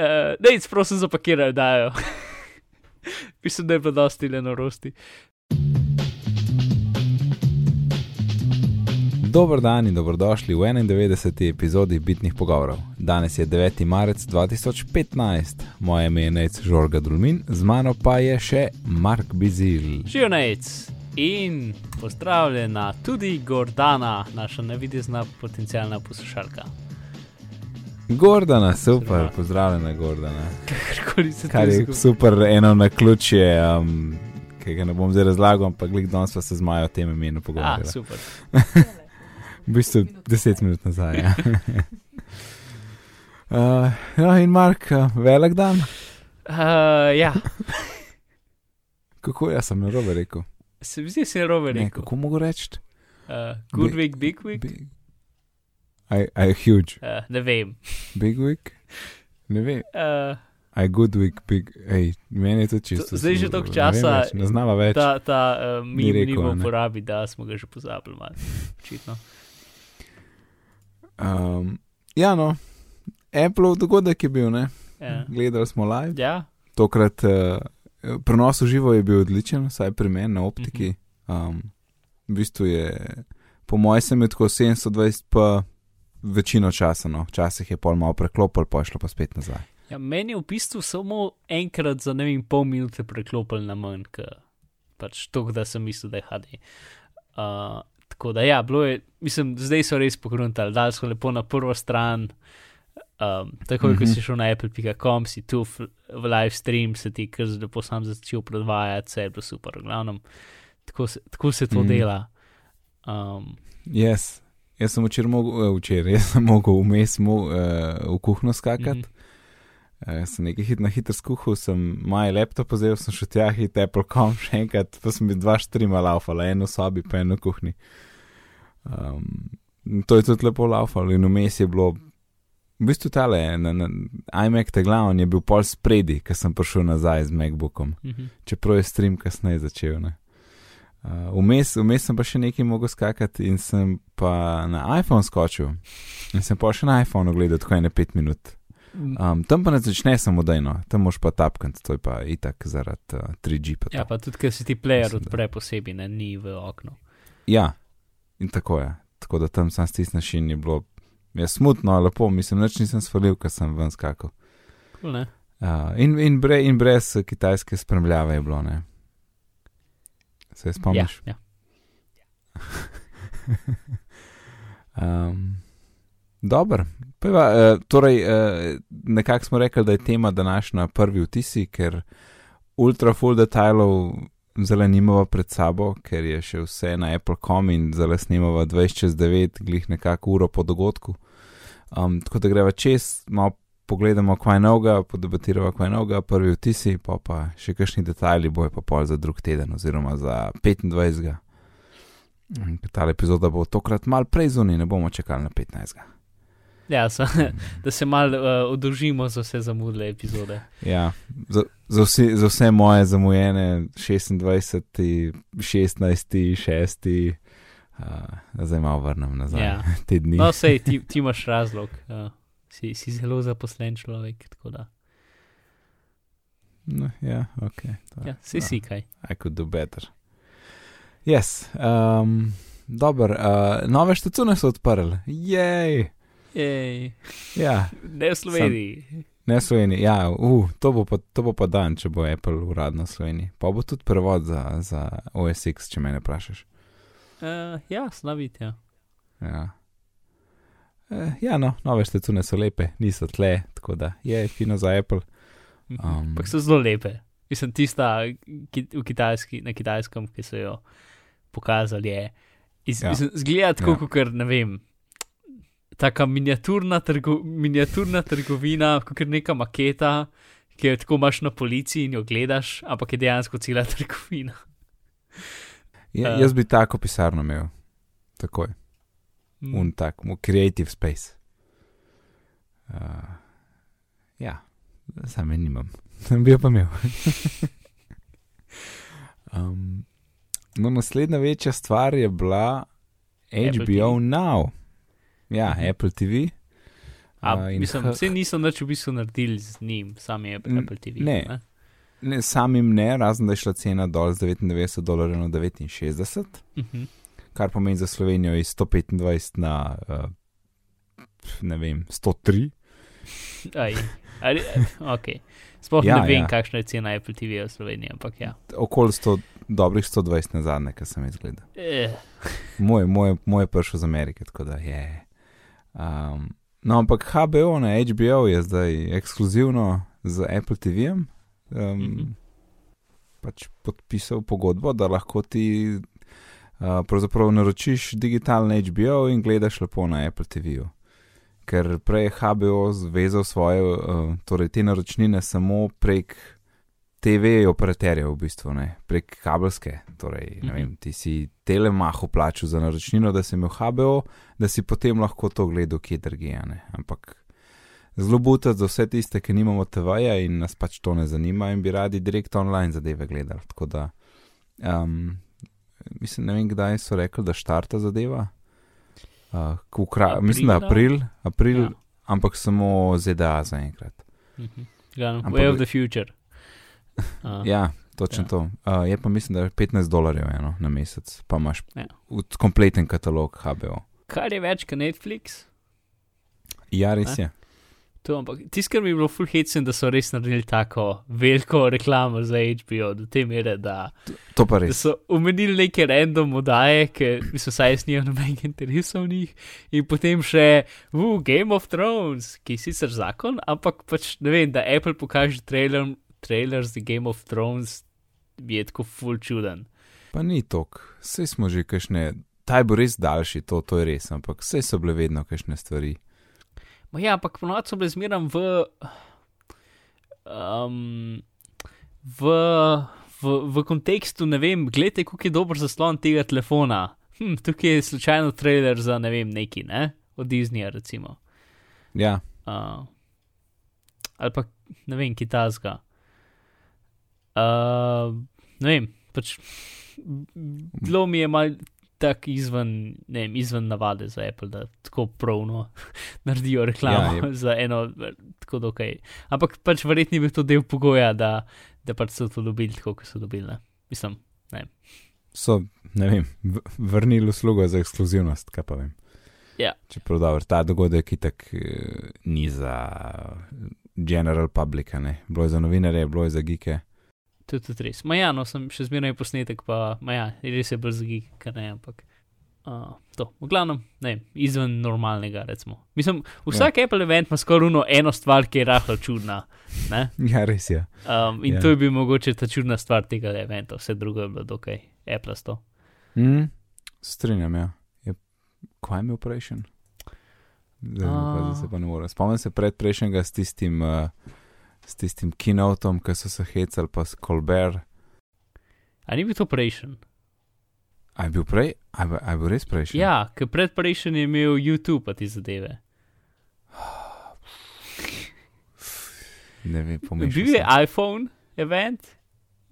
Uh, ne, prosim, zapakirajo, dajo. Mislim, da je bilo dosti le norosti. Dober dan in dobrodošli v 91. epizodi Bitnih pogovorov. Danes je 9. marec 2015, moje ime je Nec Žorga Dulmin, z mano pa je še Mark Bizil. Živijo Nec in pozdravljena tudi Gordana, naša nevidna potencijalna poslušalka. Gordana, super, pozdravljena, Gordana. Kakorkoli se Kar je zgodi. super, eno na ključje, um, ki ga ne bom zdaj razlagal, ampak glik danes pa se zmaja o tem imenu Ah, pogovarjala. super. V bistvu deset minut nazaj. Ja. uh, no, in Mark, uh, velik dan. Uh, ja, Kako jaz sem na robe rekel? se mi zdi, da si narobe Ne, rekel. kako mogo reči? Uh, good Big- week, big week. Big. I, I huge. Uh, ne vem. Big week? Ne vem. Uh, I good week, big. Ej, meni je to čisto. zdaj že toliko ne časa vem več, Ne znava več. ta ta uh, mi Ni rekel, ne. uporabi, da smo ga že pozabili. malo. Očitno. Um, ja, no. Apple dogodek je bil, ne? Ja. Gledali smo live. ja, Tokrat uh, prenos v živo je bil odličen, vsaj pri meni na optiki. Um, v bistvu je, po mojem, sem je tako 720, pa večino časa, no, včasih je pol malo preklopil, pa je šlo pa spet nazaj. ja, meni je v bistvu samo enkrat za ne vem, pol minute preklopil na manj, ker pač to, da sem mislil, da je HD. Uh, tako da ja, bilo je, mislim, zdaj so res pogruntali, dali so lepo na prvo stran. Um, tako, mm -hmm. ko Mhm. si šel na apple.com, si tu v, v live stream, se ti kar lepo sam začel predvajati, vse je bilo super, v glavnem. Tako se, tako se to mm. dela. Um, Yes. Jaz sem včeraj mogel, uh, včeraj, jaz sem mogel vmes mo, uh, v kuhno skakati. mhm. Uh, sem nekaj hit, na hitro skuhal, sem moj laptop vzel, sem šel tja, hit Apple.com še enkrat, pa sem bil dva štrima laufala, eno sobi, pa eno kuhni. Um, in to je tudi lepo laufalo in vmes je bilo, v bistvu tale, na, na, iMac te glavni je bil pol spredi, ker sem prišel nazaj z MacBookom, Mhm. čeprav je stream kasneje začel. Ne. Uh, vmes, vmes sem pa še nekaj mogel skakati in sem pa na iPhone skočil. In sem pa še na iPhonu gledal tako ene pet minut. Um, tam pa ne začne samo dejno, tam moš pa tapkati, to je pa itak zaradi uh, 3G. Pa Ja, pa tudi, ker si ti player Mislim, odpre posebej, ne, ni v oknu. ja, in tako je. Tako da tam sam stisneš in je bilo je smutno, lepo, mislim, nič nisem svalil, ker sem ven skakal. Cool, ne? Uh, in, in, bre, in brez kitajske spremljave je bilo, ne. Se ja, spomniš? ja. Um, Dobro, Pojva, uh, torej, uh, nekako smo rekli, da je tema današnja prvi vtisi, ker ultra full detajlov zelo nimamo pred sabo, ker je še vse na Apple.com in zelo snimamo 20 čez 9, glih nekako uro po dogodku. Um, tako da greva čez, malo pogledamo, kaj novega, podebatiramo, kaj novega, prvi vtisi, pa pa še kakšni detajli bojo pa pol za drug teden oziroma za 25. Mm, Ta epizoda bo tokrat mal prej zunaj, ne bomo čakali na 15. ja so, da se malo uh, odložimo za vse zamudle epizode. Ja, za, za, vsi, za vse moje zamujene 26, 16, 6, uh, zdaj malo vrnem nazaj Ja. te dni. No, sej, ti, ti imaš razlog. Uh, si, si zelo zaposlen človek, tako da. No, ja, ok. to- Ja, si si kaj. I could do better. Yes, um, dobro, uh, nove štacune so odprli. Jej! Jej, Ja, ne v Sloveniji. ne v Sloveniji. Ja, uh, to, bo pa, to bo pa dan, če bo Apple uradno v Sloveniji. Pa bo tudi prevod za, za OS X, če me ne vprašaš. Uh, ja, slaviti. Ja. Ja. Eh, ja, no, nove štacune so lepe, niso tle, tako da je fino za Apple. Um. Ampak so zelo lepe. Mislim, tista ki, kitajski, na kitajskem, ki so jo pokazali, je. Iz, Ja. mislim, zgleda tako, Ja. kot ne vem. Taka miniaturna, trgo, miniaturna trgovina, kot neka maketa, ki jo tako imaš na policiji in jo gledaš, ampak je dejansko cela trgovina. Ja, Eh. jaz bi tako pisarno imel, takoj, Mm. un tak, mu creative space. Uh, ja, sam je nimam, bi jo pa imel. um, no, naslednja večja stvar je bila Apple HBO TV. Now. Ja, Mhm. Apple TV. A, Uh, mislim, vse niso nič v bistvu naredili z njim, sam je Apple TV. ne. Ne, samim ne, razen da je šla cena dol z 99 dolarjev na 69, Mhm. kar pomeni za Slovenijo iz 125 na uh, ne vem, 103. Aj, ali, okay. Sploh Ja, ne vem, ja. kakšna je cena Apple TV v Sloveniji, ampak ja. Okoli 100, dobrih 120 na zadnje, kar sem izgledal. Eh, Moj, moj, moj je prišel z Amerike, tako da je. Um, no, ampak HBO na HBO je zdaj ekskluzivno z Apple TV-jem. Um, mm. -hmm. Pač podpisal pogodbo, da lahko ti uh, pravzaprav naročiš digitalni HBO in gledaš lepo na Apple TV-ju. Ker prej je HBO zvezal svoje, uh, torej te naročnine samo prek TV operaterjev, v bistvu, ne, prek kabelske. Torej, ne Mhm. vem, ti si telemahu plačal za naročnino, da si imel HBO, da si potem lahko to gledal kje drugje. ne. Ampak zelo buta za vse tiste, ki nimamo TV-ja in nas pač to ne zanima in bi radi direkt online zadeve gledali. Tako da, um, mislim, ne vem, kdaj so rekli, da štarta zadeva. Uh, kukra, mislim, da april, april ja. ampak samo ZDA zaenkrat. Mhm. Glavno, Ampak- Way of the future. Uh, Ja, točno Ja. to. Uh, je pa mislim, da je 15 dolarjev eno na mesec, pa imaš Ja. kompleten katalog HBO. Kar je več kot Netflix. Ja, res Ne? je. To, ampak tisto, kar mi je bilo full hecen, da so res naredili tako veliko reklamo za HBO, do te mere, da, To pa da so omenili neke random oddaje, ki so saj jaz nijo nobenega interesa v njih, in potem še uh, Game of Thrones, ki je sicer zakon, ampak pač ne vem, da Apple pokaže trailer, trailer za Game of Thrones, je tako full čuden. Pa ni tok, vse smo že kašne. Ta je bil res daljši, to, to je res, ampak vse so bile vedno kašne stvari. Ma ja, ampak ponovadi so bile zmeram v. Um, v, v, v kontekstu, ne vem, gledajte, kako je dober zaslon tega telefona. Hm, tukaj je slučajno trailer za ne vem, neki, ne? Od Disneyja, recimo. Ja, Uh, ali pa ne vem, kitajska. Uh, ne vem, pač. Bilo mi je mal tako izven, ne vem, izven navade za Apple, da tako pravno naredijo reklamo Ja, za eno, tako dokaj. Ampak pač verjetno je bil to del pogoja, da, da pač so to dobili tako, kot so dobili. Ne? Mislim, so, ne vem, vrnili uslugo za ekskluzivnost, kaj pa vem. Ja. Čeprav dobro, ta dogodek itak eh, ni za general public, ne. Bilo je za novinarje, bilo je za gike. To je tudi res. Ma ja, no, sem še zmeraj posnetek, pa ma ja, res je bolj zgig, kaj ne, ampak. Uh, to, v glavnem, ne, izven normalnega, recimo. Mislim, vsak ja. Apple event ima skoraj eno stvar, ki je rahlo čudna. Ne? Ja, res je. Um, in Ja. to je bil mogoče ta čudna stvar tega eventa, vse drugo je bilo dokaj Apple sto. Mm, strinjam, ja. Je, kaj je imel prejšen? Zdaj, uh, A. zdaj se pa ne morem. Spomnim se pred prejšnjega s tistim, uh, s tistim kinotom, ki so se hecali, pa s Colbert. A ni bil to prejšen? A je bil prej? A je, a je bil res prejšen? Ja, ker pred prejšen je imel YouTube pa ti zadeve. Ne vem, pomešal Bil je sem. iPhone event,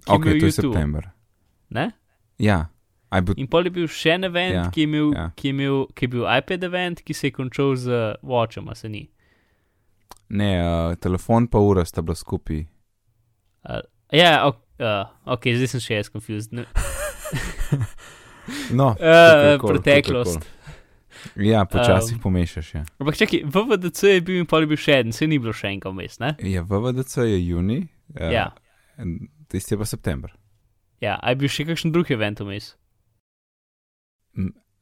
Ok, je to je YouTube. september. Ne? Ja, je bil. In pol je bil še en event, Ja, ki, je imel, ja. ja. ki, je imel, ki je bil iPad event, ki se je končal z Watchom, a se ni. Ne, uh, telefon pa ura sta bila skupaj. Uh, ja, ok, uh, ok, zdaj sem še jaz confused. Ne, No, uh, kakorkoli, preteklost. Ja, počasi um, pomešaš. Ja. Ampak čakaj, VVDC je bil in pol je bil še en, se ni bilo še enega vmes, ne? Ja, VVDC je juni, uh, Ja. tisti je pa september. Ja, a je bil še kakšen drug event vmes?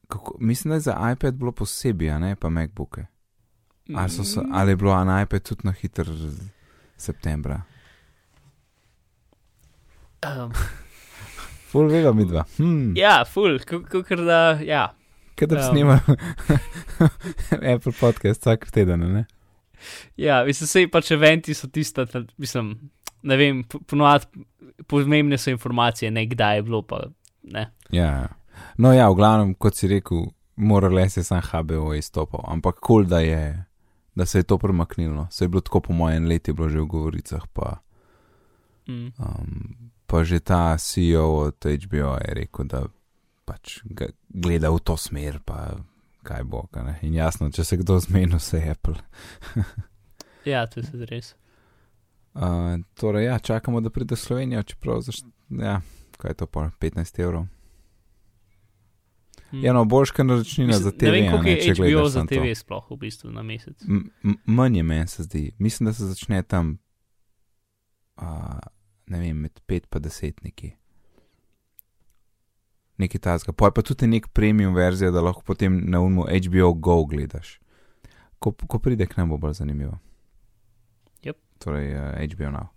Kako, mislim, da je za iPad bilo posebej, a ne pa MacBooke. Ali, so, se- ali je bilo na iPad tudi na hiter septembra? Um, Ful vega mi dva. Hm, ja, full, kot da, ja. Kaj da um. snimal Apple podcast vsak teden, ne? Ja, mislim, sej pač eventi so tista, ta- mislim, ne vem, po- ponovadi pomembne so informacije, ne kdaj je bilo, pa ne. Ja. No, ja, v glavnem, kot si rekel, moral je sam HBO izstopal, ampak kul, cool, da, je, da se je to premaknilo. Se je bilo tako po mojem letu, bilo že v govoricah, pa, Mm. um, pa že ta CEO od HBO je rekel, da pač gleda v to smer, pa kaj bo. Kaj. In jasno, če se kdo zmeni, vse je Apple. Ja, to je res. Uh, torej, ja, čakamo, da pride Slovenija, čeprav, zaš, ja, kaj je to, pa 15 evrov. Mm. Ja, no, boljška naročnina Mislim, za ne TV. vem, a koliko ne, je če HBO za samo to. TV sploh v bistvu na mesec. M- Manj je meni se zdi. Mislim, da se začne tam, uh, ne vem, med 5 in 10 neki. Nekaj tasga. Pa je pa tudi nek premium verzija, da lahko potem na umu HBO Go gledaš. Ko, ko pride k nam, bo bolj zanimivo. Yep. Torej, uh, HBO Now.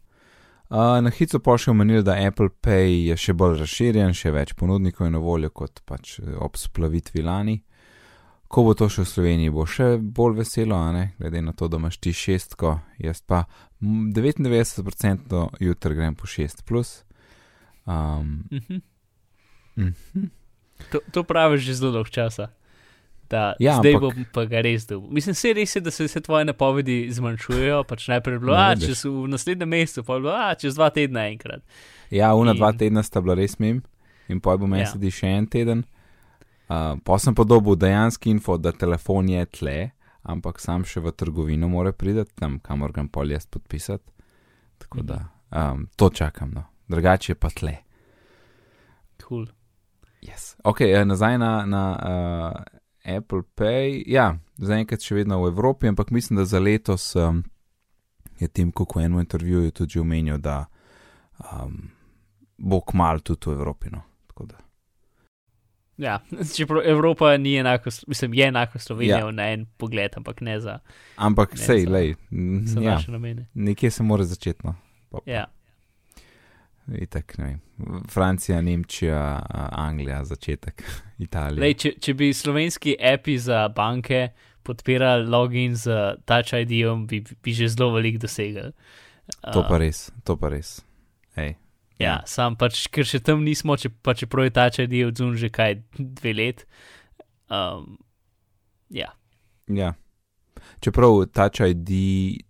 Uh, na hitro pa še omenili, da Apple Pay je še bolj razširjen, še več ponudnikov je na voljo kot pač eh, ob splavitvi lani. Ko bo to še v Sloveniji, bo še bolj veselo, glede na to, da imaš ti šestko, jaz pa mm, 99% jutri grem po šest plus. Um, Mhm. mhm. To, to praviš že zelo dolgo časa. Da, Ja, zdaj ampak- bom pa ga res dobil. Mislim, se res je, da se vse tvoje napovedi zmanjšujejo. Pač najprej je bilo, a čez v naslednjem mesecu, pa je bilo, a čez dva tedna enkrat. Ja, una In- dva tedna sta bila res mim, in poj bo meni Ja. sledi še en teden. Uh, pa sem podobil dejanski info, da telefon je tle, ampak sam še v trgovino mora priti, tam kamor ga pol jaz podpisati. Tako da um, to čakam, no. drugače pa tle. Cool. Yes. Ok, eh, nazaj na, na uh, Apple Pay. Ja, zaenkrat še vedno v Evropi, ampak mislim, da za letos um, je Tim Cook v enem intervjuju tudi omenil, da um, bo kmal tudi v Evropi. No. Ja, čeprav Evropa ni enako, mislim, je enako Slovenija Ja. na en pogled, ampak ne za, Ampak Ne, sej, za- lej, za ja, naše namene. nekje se mora začeti. No. Pa- Ja. Itak, ne. Francija, Nemčija, Anglija, začetek, Italija. Lej, če, če bi slovenski api za banke podpirali login z Touch ID-om, bi, bi že zelo veliko dosegli. To Uh, pa res, to pa res. Ej. Ja, sam pač, ker še tam nismo, če, pa čeprav je Touch ID odzun že kaj dve let. Um, ja, Ja. Čeprav Touch ID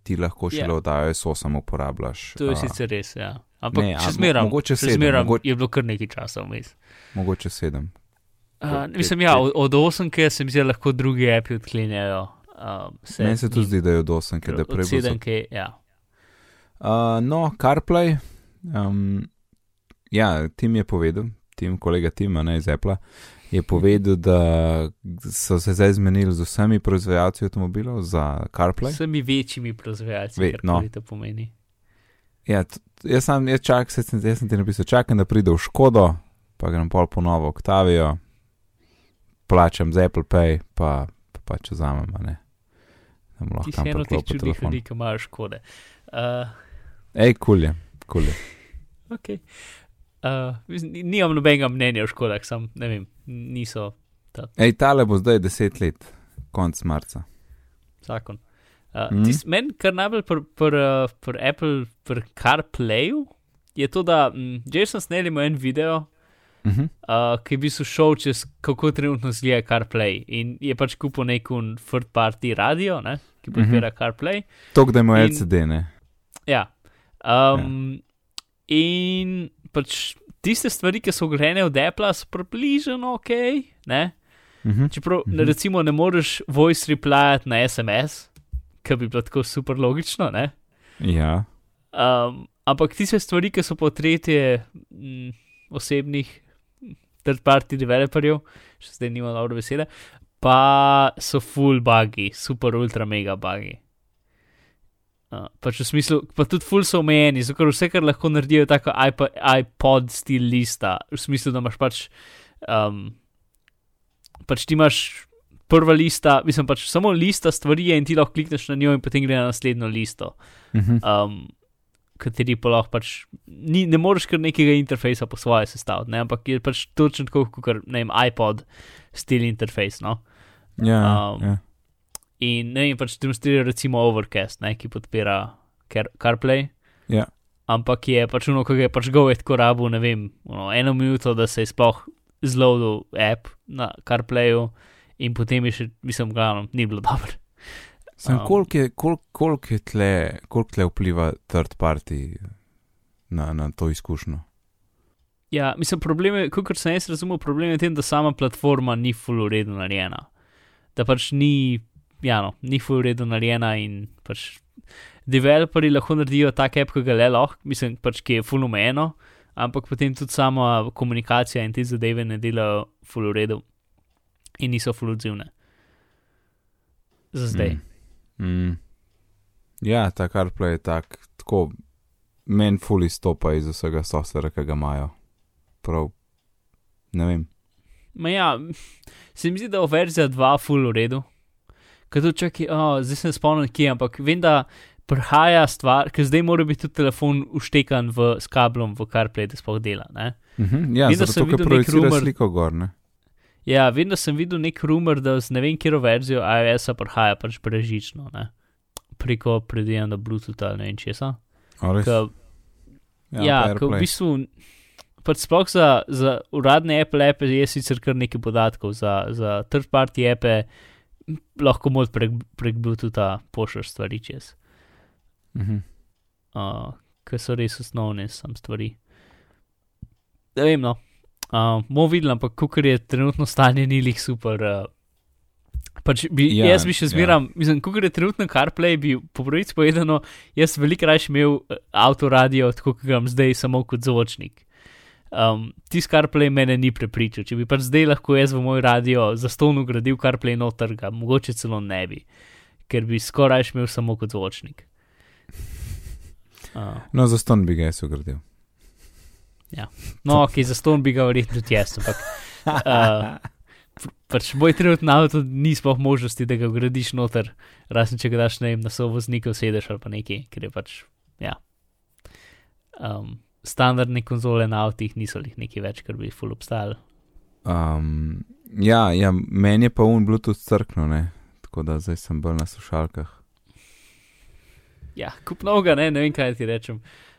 ti lahko Ja. šele od iOS 8 uporabljaš. to je a, sicer res. Ja. Ampak Ne, še zmeraj, mogoče še zmeraj mogo- je bilo kar nekaj časa vmes. Mogoče sedem. Uh, mislim, ja, od, od 8, ki se mi zdi, lahko drugi api odklenjajo. Um, Meni se tudi zdi, da je od 8, ker da Od prej bilo. 7, ki, ja. Uh, no, CarPlay. Um, ja, Tim je povedal, Tim, kolega Tima ne, iz Apple, je povedal, da so se zdaj zmenili z vsemi proizvajalci avtomobilov za CarPlay. Vsemi večjimi proizvajalci, Ve- kar no. to pomeni. Ja, jaz sem, jaz čak, se, jaz sem ti napisal, čakam, da pride v Škodo, pa grem pol ponovo v Octavio, plačam z Apple Pay, pa, pa pač vzamem, a ne. Da mu lahko Ti si eno teh čudnih ljudi, ki imajo škode. Uh, Ej, kulje, kulje. okay. uh, ni- nimam nobenega mnenja o škodah, sam ne vem, niso Ej, tale bo zdaj 10 let, konc marca. zakon. Uh, Mhm. mm. Meni kar najbolj pri pr, uh, pr Apple, pri CarPlayu, je to, da mm, Jason Snell ima en video, Uh -huh. uh, ki bi se šel čez kako trenutno zgleda CarPlay. In je pač kupil nek third party radio, ne, ki podpira mm -hmm. CarPlay. To, da ima LCD, ne. Ja. Um, ja. In pač tiste stvari, ki so grene od Apple, so približno ok. Ne? Uh -huh. Čeprav, mm Mhm. -hmm. recimo, ne moreš voice replyati na SMS, kar bi bilo tako super logično. Ne? Ja, Um, ampak tiste stvari, ki so potretje m, osebnih, third party developerjev, še zdaj nima dobro besede, pa so full bugi, super ultra mega bugi. Uh, pač v smislu, pa tudi full so omejeni, zato ker vse, kar lahko naredijo, je tako iPod, iPod stil lista, v smislu, da imaš pač, um, pač ti imaš prva lista, mislim pač samo lista stvari je in ti lahko klikneš na njo in potem gre na naslednjo listo uh -huh. um, kateri pa lahko pač ni, ne moreš kar nekega interfejsa po svoje sestaviti, ne? ampak je pač točno tako kot ne vem, iPod stil interfejs. No? ja, um, ja. In ne vem, pač demonstrira recimo Overcast, ne? ki podpira Car CarPlay. Ja. Ampak je pač ono, ga je pač Go tako rabu, ne vem, ono, eno minuto, da se je sploh zloadil app na CarPlayu in potem je še, mislim, glavno, ni bilo dobro. Sem, Um, koliko, je, koliko, koliko, je tle, koliko tle vpliva third party na, na to izkušnjo? Ja, mislim, problem je, kot sem jaz razumel, problem je v tem, da sama platforma ni full uredno narejena. da pač ni, ja, no, ni full redo narejena in pač developeri lahko naredijo tak app, ki ga le lahko, mislim, pač ki je full omejeno, ampak potem tudi sama komunikacija in te zadeve ne delajo full redo in niso full odzivne. Za zdaj. Mm. Mm. Ja, ta CarPlay je tak, tako meni fully stopa iz vsega softvera, ki ga imajo. Prav, ne vem. Ma ja, se mi zdi, da je verzija 2 full v redu. Ker to čakaj, oh, zdaj sem spomnil, kje, ampak vem, da prihaja stvar, ker zdaj mora biti tudi telefon uštekan v, s kablom v CarPlay, da sploh dela. Ne? Mhm, ja, Vem, zato, ker projicira rumor- sliko gor, ne? Ja, vem, da sem videl nek rumor, da z ne vem, kjer verzijo iOS-a prihaja pač brežično, ne? preko predvidevanja Bluetootha ali ne vem česa. Ka, ja, pa ker v bistvu, pač sploh za, za uradne Apple appe je sicer kar nekaj podatkov, za, za third-party appe m, lahko mod prek, prek Bluetootha pošljaš stvari čez, Mhm. uh, ker so res osnovne sam stvari. Ne vem, no. Uh, Mo videl, ampak kukar je trenutno stanje ni lih super. Uh, Pač bi, Ja, ja, jaz bi še zmeram, ja. mislim, ko gre trenutno CarPlay, bi po pravici povedano, jaz veliko raje imel eh, avtoradio, tako kot ga imam zdaj, samo kot zvočnik. Um, Tisti CarPlay mene ni prepričal. Če bi pač zdaj lahko jaz v moj radio za ston ugradil CarPlay noter, ga mogoče celo ne bi, ker bi skoraj imel samo kot zvočnik. Uh, No, za ston bi ga jaz ugradil. No, ok, za ston bi ga verjetno tudi jaz, ampak. Uh, Pač moj trenutni avto ni sploh možnosti, da ga ugradiš noter, razen če ga daš ne vem, na sovoznikov sedeš ali pa nekaj, ker je pač, ja. Um, standardne konzole na avtih niso jih nekaj več, kar bi full obstajali. Um, ja, ja, meni je pa un Bluetooth crkno, ne? tako da zdaj sem bolj na slušalkah. Ja, kup novega, ne, ne vem, kaj ti rečem.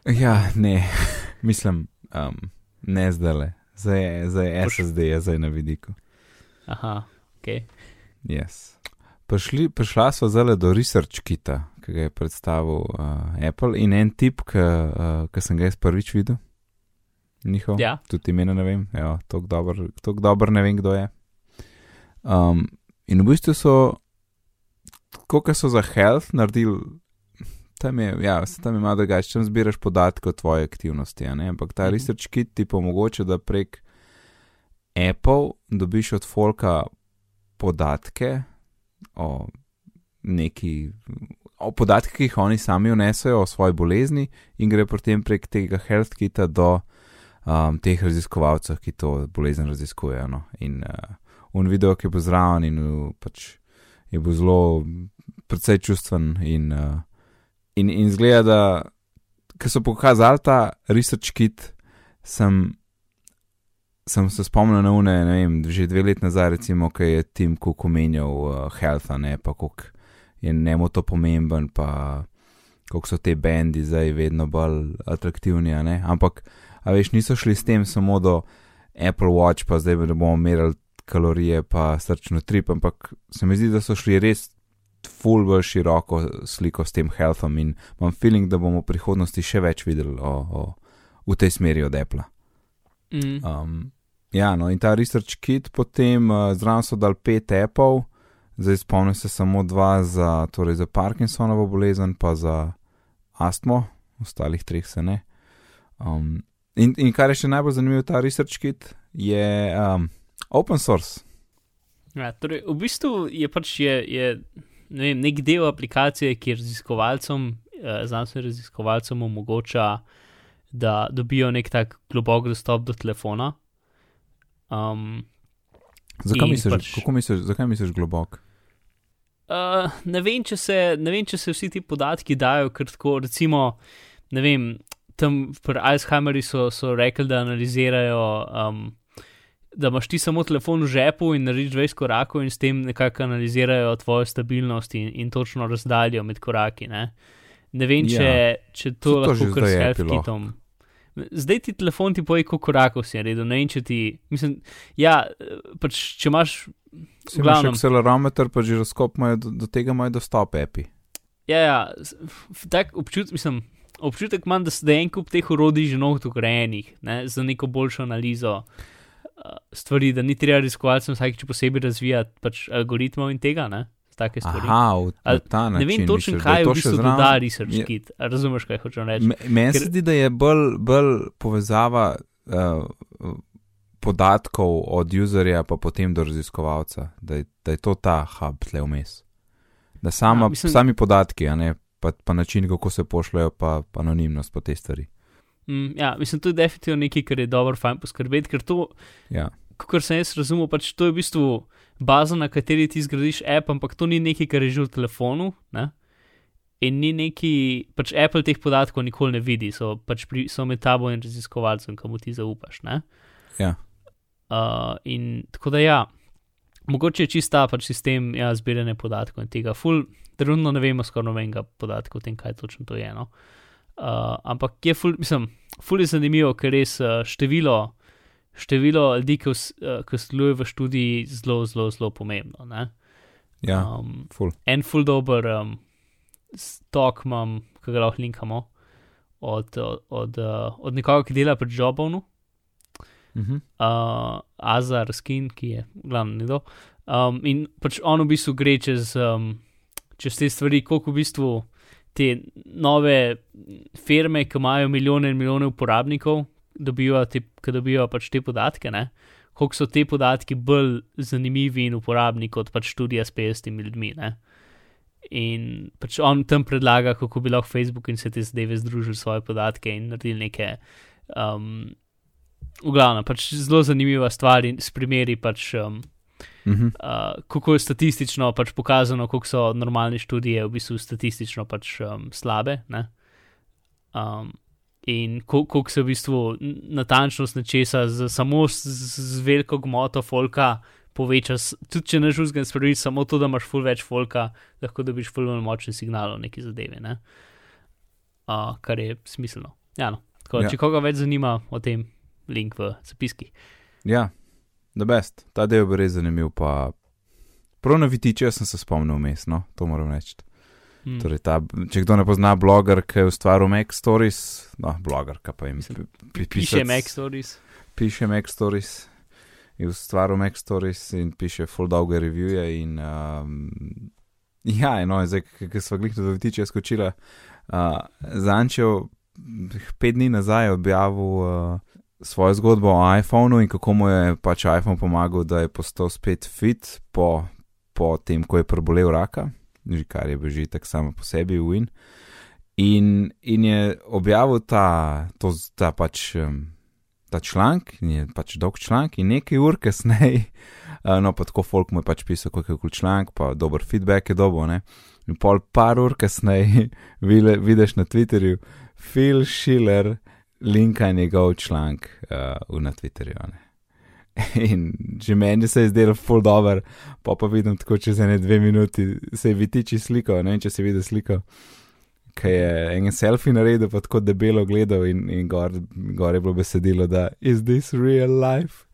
Ja, ne, mislim, um, ne zdaj le, zdaj je, zdaj je Poš- SSD, je zdaj na vidiku. Aha, ok. Yes. Prišli, prišla sva zdaj do Research Kita, ki ga je predstavil uh, Apple in en tip, ki uh, sem ga jaz prvič videl. Njihov, Ja. tudi imena ne vem, ja, tako dober, tako dober ne vem, kdo je. Um, in v bistvu so, kot so za health naredili, tam je, ja, se tam ima drugače, tam zbiraš podatke o tvoji aktivnosti, ampak ta Mhm. Research Kit ti pa omogoča, da prek Apple dobiš od Folka podatke o neki. O podatkih, ki jih oni sami vnesajo o svoji bolezni, in gre potem prek tega health kita do um, teh raziskovalcev, ki to bolezen raziskujejo. No. In uh, un video, ki je bil zraven, in uh, pač je bil zelo, precej čustven. In, uh, in, in zgleda, da, ker so pokazali ta research kit, sem, sem se spomnil na une, ne vem, že dve leti nazaj, recimo, ki je Tim Cook omenjal uh, health, a ne pa koliko je njemu to pomemben, pa koliko so te bendi zdaj vedno bolj atraktivni, ne. Ampak, a veš, niso šli s tem samo do Apple Watch, pa zdaj da bomo merili kalorije, pa srčno trip, ampak se mi zdi, da so šli res full bolj široko sliko s tem healthom in imam feeling, da bomo v prihodnosti še več videli o, o, v tej smeri od Apple. Mm. Um, ja, no, in ta research kit potem uh, zraven so dal pet appov, zdaj spomnim se samo dva za, torej za Parkinsonovo bolezen, pa za astmo, ostalih treh se ne. Um, in, in kar je še najbolj zanimivo, ta research kit je um, open source. Ja, torej, v bistvu je pač je, je ne vem, nek del aplikacije, ki raziskovalcem, eh, znanstvenim raziskovalcem omogoča, da dobijo nek tak globok dostop do telefona. Um, Zakaj misliš, pač- misliš, zakaj misliš globok? Uh, ne, vem, se, ne vem, če se vsi ti podatki dajo, ker tako, recimo, ne vem, tam pri Alzheimerju so, so rekli, da analizirajo, um, da imaš ti samo telefon v žepu in narediš 20 korakov in s tem nekako analizirajo tvojo stabilnost in, in točno razdaljo med koraki. Ne, ne vem, Ja. če, če to lahko kar s zdaj health Apple kitom. Zdaj ti telefon ti poje, koliko korakov si naredil. Ne vem, če ti, mislim, ja, pač če imaš Si imaš akcelerometer, pa žiroskop imajo do, do tega imajo dostop api. Ja, ja, tak občutek, mislim, občutek imam, da se da en kup teh orodij že mnogo ugrajenih, ne, za neko boljšo analizo. Uh, stvari, da ni treba raziskovalcem vsakeč posebej razvijati pač algoritmov in tega, ne? Take stvari. Aha, v, na ta način. ne vem točno, da je kaj v bistvu zraven? doda research Je- kit. Razumeš, kaj hočem reči? Me- Meni se zdi, da je bolj, bolj povezava uh, podatkov od userja, pa potem do raziskovalca, da je, da je to ta hub tle vmes. Da sama, Ja, mislim- sami podatki, ne pa, pa način, kako se pošljajo, pa, pa anonimnost, pa te stvari. Mm, ja, mislim, to je definitivno nekaj, kar je dobro fajn poskrbeti, ker to, Ja, kot sem jaz razumel, pač to je v bistvu baza, na kateri ti zgradiš app, ampak to ni nekaj, kar je že v telefonu. Ne? In ni neki, pač Apple teh podatkov nikoli ne vidi, so pač pri, so med tabo in raziskovalcem, komu ti zaupaš. Ne? ja. Uh, in tako da ja, mogoče je čista pač sistem ja, zbiranja podatkov in tega. Ful, trenutno ne vemo skoraj nobenega podatka o tem, kaj točno to je. No? Uh, ampak je ful, mislim, ful je zanimivo, ker res uh, število, število ljudi, ki, uh, ki sodelujejo v študiji, zelo, zelo, zelo pomembno. Ne? ja Um, ful. en ful dober um, stok imam, ki ga lahko linkamo od, od, od, uh, od nekoga, ki dela pri Jobovnu Mhm. uh, Azar Skin, ki je glavni nekdo. Um, in pač on v bistvu gre čez, um, čez te stvari, koliko v bistvu te nove firme, ki imajo milijone in milijone uporabnikov, dobijo te, ki dobijo pač te podatke, ne? koliko so te podatki bolj zanimivi in uporabni kot pač študija s 50 ljudmi. Ne? In pač on tam predlaga, kako bi lahko Facebook in vse te zadeve združili svoje podatke in naredili neke. Um, v glavnem, pač zelo zanimiva stvar in s primeri, pač, um, Mhm. uh, kako je statistično pač pokazano, koliko so normalne študije v bistvu statistično pač um, slabe. Ne? Um, in kol- koliko se v bistvu natančnost nečesa z, samo z, z, veliko gmoto folka poveča, tudi če ne žuzgam spremeniti, samo to, da imaš ful več folka, lahko dobiš ful bolj močen signal o neki zadevi, ne? uh, kar je smiselno. Ja, no. Tako, Ja. Če koga več zanima o tem, link v zapiskih. Ja, the best. Ta del je res zanimiv. Pa... Prav na vitiče sem se spomnil vmes, no, to moram reči. Hmm. Torej, ta, če kdo ne pozna bloger, ki je ustvaril Mac Stories, no, blogerka pa jim Mislim, pi- Piše Mac Stories. piše Mac Stories, je ustvaril Mac Stories in piše full dolge revije. In, um, ja, no, zdaj, ki smo glih do vitiče skočila, uh, Zančev pet dni nazaj objavil uh, svojo zgodbo o iPhonu in kako mu je pač iPhone pomagal, da je postal spet fit po, po tem, ko je prebolel raka, že kar je bil že tako samo po sebi win. In, in je objavil ta, to, ta pač. Ta članek je pač dolg članek, in nekaj ur kasneje, uh, no pa tako folk mu je pač pisal, kako je kul članek, pa dober feedback je dobo, ne. In pol par ur kasneje vidiš na Twitterju, Phil Schiller linka njegov članek uh, na Twitterju. Ne? In že meni se je zdelo full dobro, pa pa vidim tako čez ene dve minuti, se je vitiči sliko, ne vem, če si videl sliko, ki je en selfie naredil, pa tako debelo gledal in, in gor, gor je bilo besedilo, da is this real life.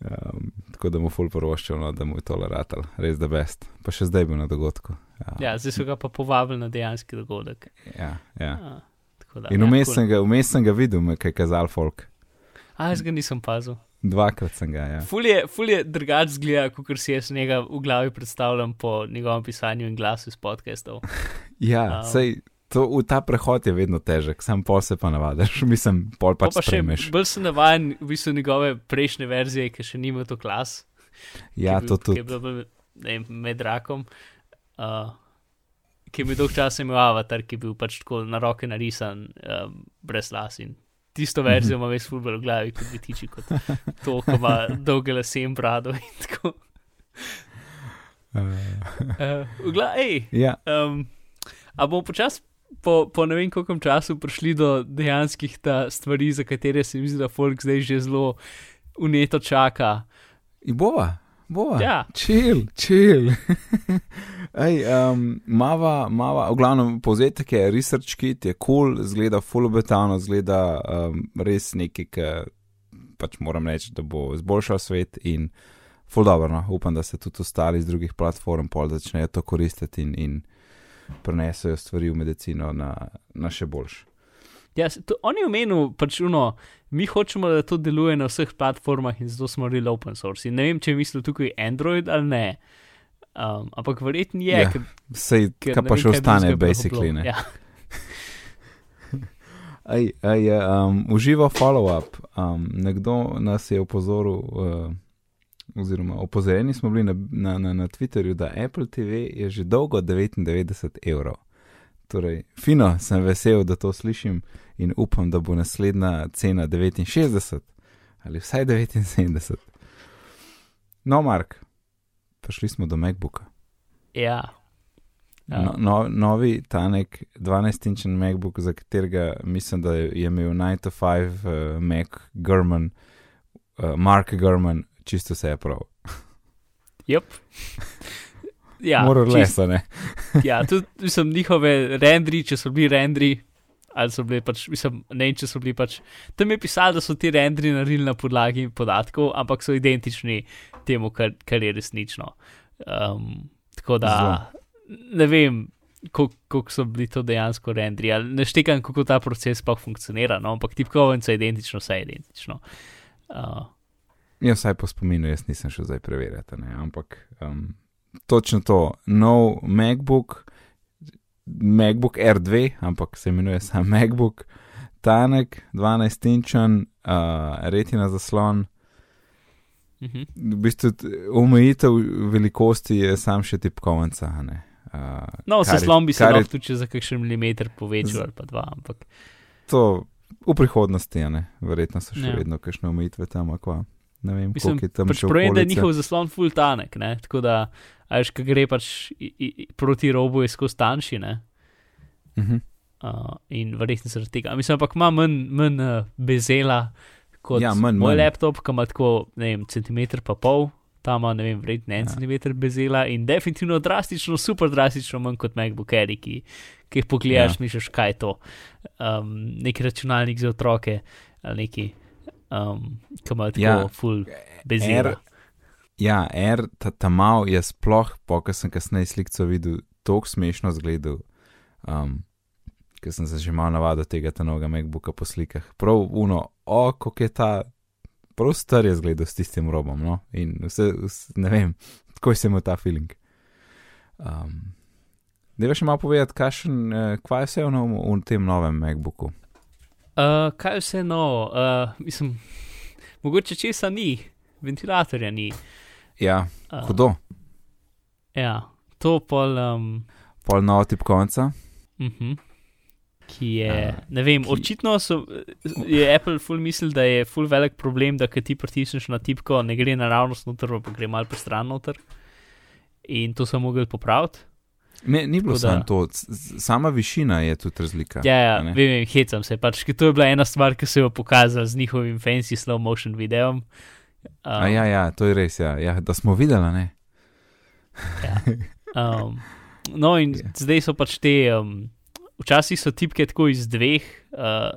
Um, tako da mu full poroščal, no, da mu je to laratal, res da best. Pa še zdaj je bil na dogodku. Ja, zdaj so ga pa povabili na dejanski dogodek. ja, ja. Tako da, In ja, vmes cool. sem ga, vmes sem ga videl, kaj je kazal folk. A, jaz ga nisem pazil. Dvakrat sem ga, ja. Ful je, ful je drugač zgleda, kot si jaz njega v glavi predstavljam po njegovem pisanju in glasu iz podcastov. Ja, Au. sej, to, ta prehod je vedno težek, sam pol se pa navadiš, mislim, pol Pa, pač pa spremeš. bolj sem navajen v bistvu njegove prejšnje verzije, ki še nima to klas. Ja, ki je bil, to Ki je tudi. bil bolj, ne vem, med rakom. Uh, ki je bil dolg čas imel avatar, ki je bil pač tako na roke narisan, um, brez las in tisto verzijo ima res fulbro v glavi, kot bi tiči, kot to, ko ima dolge lase in brado in tako. Uh, Uh, glavi, hej, ja, um, a bomo počasi. Po, po ne vem, koliko času prišli do dejanskih ta stvari, za katere se mi zdi, da folk zdaj že zelo uneto čaka. in bova, bova. Ja, Chill, chill. Ej, um, mava, mava, v glavnem povzetek je research kit, je cool, zgleda full obetavno, zgleda um, res nekaj, ki pač moram reči, da bo izboljšal svet in full dobro, no. upam, da se tudi ostali z drugih platform pol začnejo to koristiti in, in prenesejo stvari v medicino na, na še boljš. Ja, to, on je omenil, pač uno, mi hočemo, da to deluje na vseh platformah in zato smo naredili open source. In ne vem, če je mislil tukaj Android ali ne. Um, ampak verjetno je, Ja, Sej, ne pa še ostane, basically. Ne? Ja. Ej, je, um, uživa follow-up. Um, nekdo nas je opozoril, uh, oziroma opozorjeni smo bili na, na, na, na Twitterju, da Apple TV je že dolgo 99 evrov. Torej, fino, sem vesel, da to slišim in upam, da bo naslednja cena 69 ali vsaj 79. No, Mark, prišli smo do MacBooka. ja. Ja. No, no, novi tanek 12-inčen MacBook, za katerega mislim, da je imel 9 to 5 uh, Mac German, uh, Mark German, čisto vse je prav. Yep. ja, Moral lesa, ne. ja, tudi mislim, njihove rendri, če so bili rendri, ali so bili pač, mislim, ne vem, če so bili pač. Tam je pisalo, da so ti rendri naredili na podlagi podatkov, ampak so identični temu, kar, kar je resnično. Um, tako da ne vem, kol- koliko so bili to dejansko rendri, ali ne štekam, kako ta proces sploh funkcionira, no, ampak tipkovnice je identično, vse je identično. Uh, Ja, vsaj po spominu, jaz nisem šel zdaj preverjati, ne. ampak um, točno to, nov MacBook, MacBook R2, ampak se imenuje sam MacBook, tanek, 12-inčen, uh, retina zaslon. uh -huh. V bistvu omejitev velikosti je sam še tipkovnica. Uh, No, zaslon bi se kar je lahko tudi za kakšen milimeter povečal Z- ali pa dva, ampak To v prihodnosti, ne. Verjetno so še Ja. vedno kakšne omejitve tam, akva. Ne vem, Mislim, koliko je tam pač problem, da je njihov zaslon full tanek, ne? tako da, a veš, ko gre pač i, i, proti robu, je skozi tanjši, ne. Mhm. Uh, in verjetno zaradi tega. Mislim, ampak ima manj, manj uh, bezela kot Ja, manj, moj manj. laptop, ki ima tako, ne vem, centimeter pa pol, tam ima, ne vem, verjetno en Ja. centimeter bezela in definitivno drastično, super drastično manj kot MacBook Air, ki, ki jih pogledaš, Ja. misliš, kaj je to. Um, neki računalnik za otroke ali neki, um, ki ima tako Ja. full bezela. R, ja, R, ta, ta mal je sploh, po kar sem kasneje slikco videl, tako smešno zgledal. Um, Ker sem se že malo navadil tega ta novega MacBooka po slikah. Prav uno, o, kako je ta, prav star je zgledal s tistim robom, no, in vse, vse ne vem, tako se mu ta feeling. Um, Deva še malo povedati, kakšen, eh, kva je vse v, nov, v tem novem MacBooku. Uh, kaj je vse novo? Uh, mislim, mogoče česa ni, ventilatorja ni. Ja, Uh, hudo, Ja, to pol. Um, pol novo tipkovnica. uh -huh, ki je, uh, ne vem, ki- ki... očitno so, je Apple full mislil, da je full velik problem, da kad ti pritisneš na tipko, ne gre naravnost noter, pa gre mal po stran noter. In to so mogli popraviti. Ne, ni bilo da- samo to, sama višina je tudi razlika. Ja, ja vem, vem, hecam se. Pač, to je bila ena stvar, ki so jo pokazali z njihovim fancy slow motion videom. Um, A ja, ja, to je res, ja, ja da smo videli, ne. Um, no, in Ja. zdaj so pač te, um, včasih so tipke tako iz dveh uh,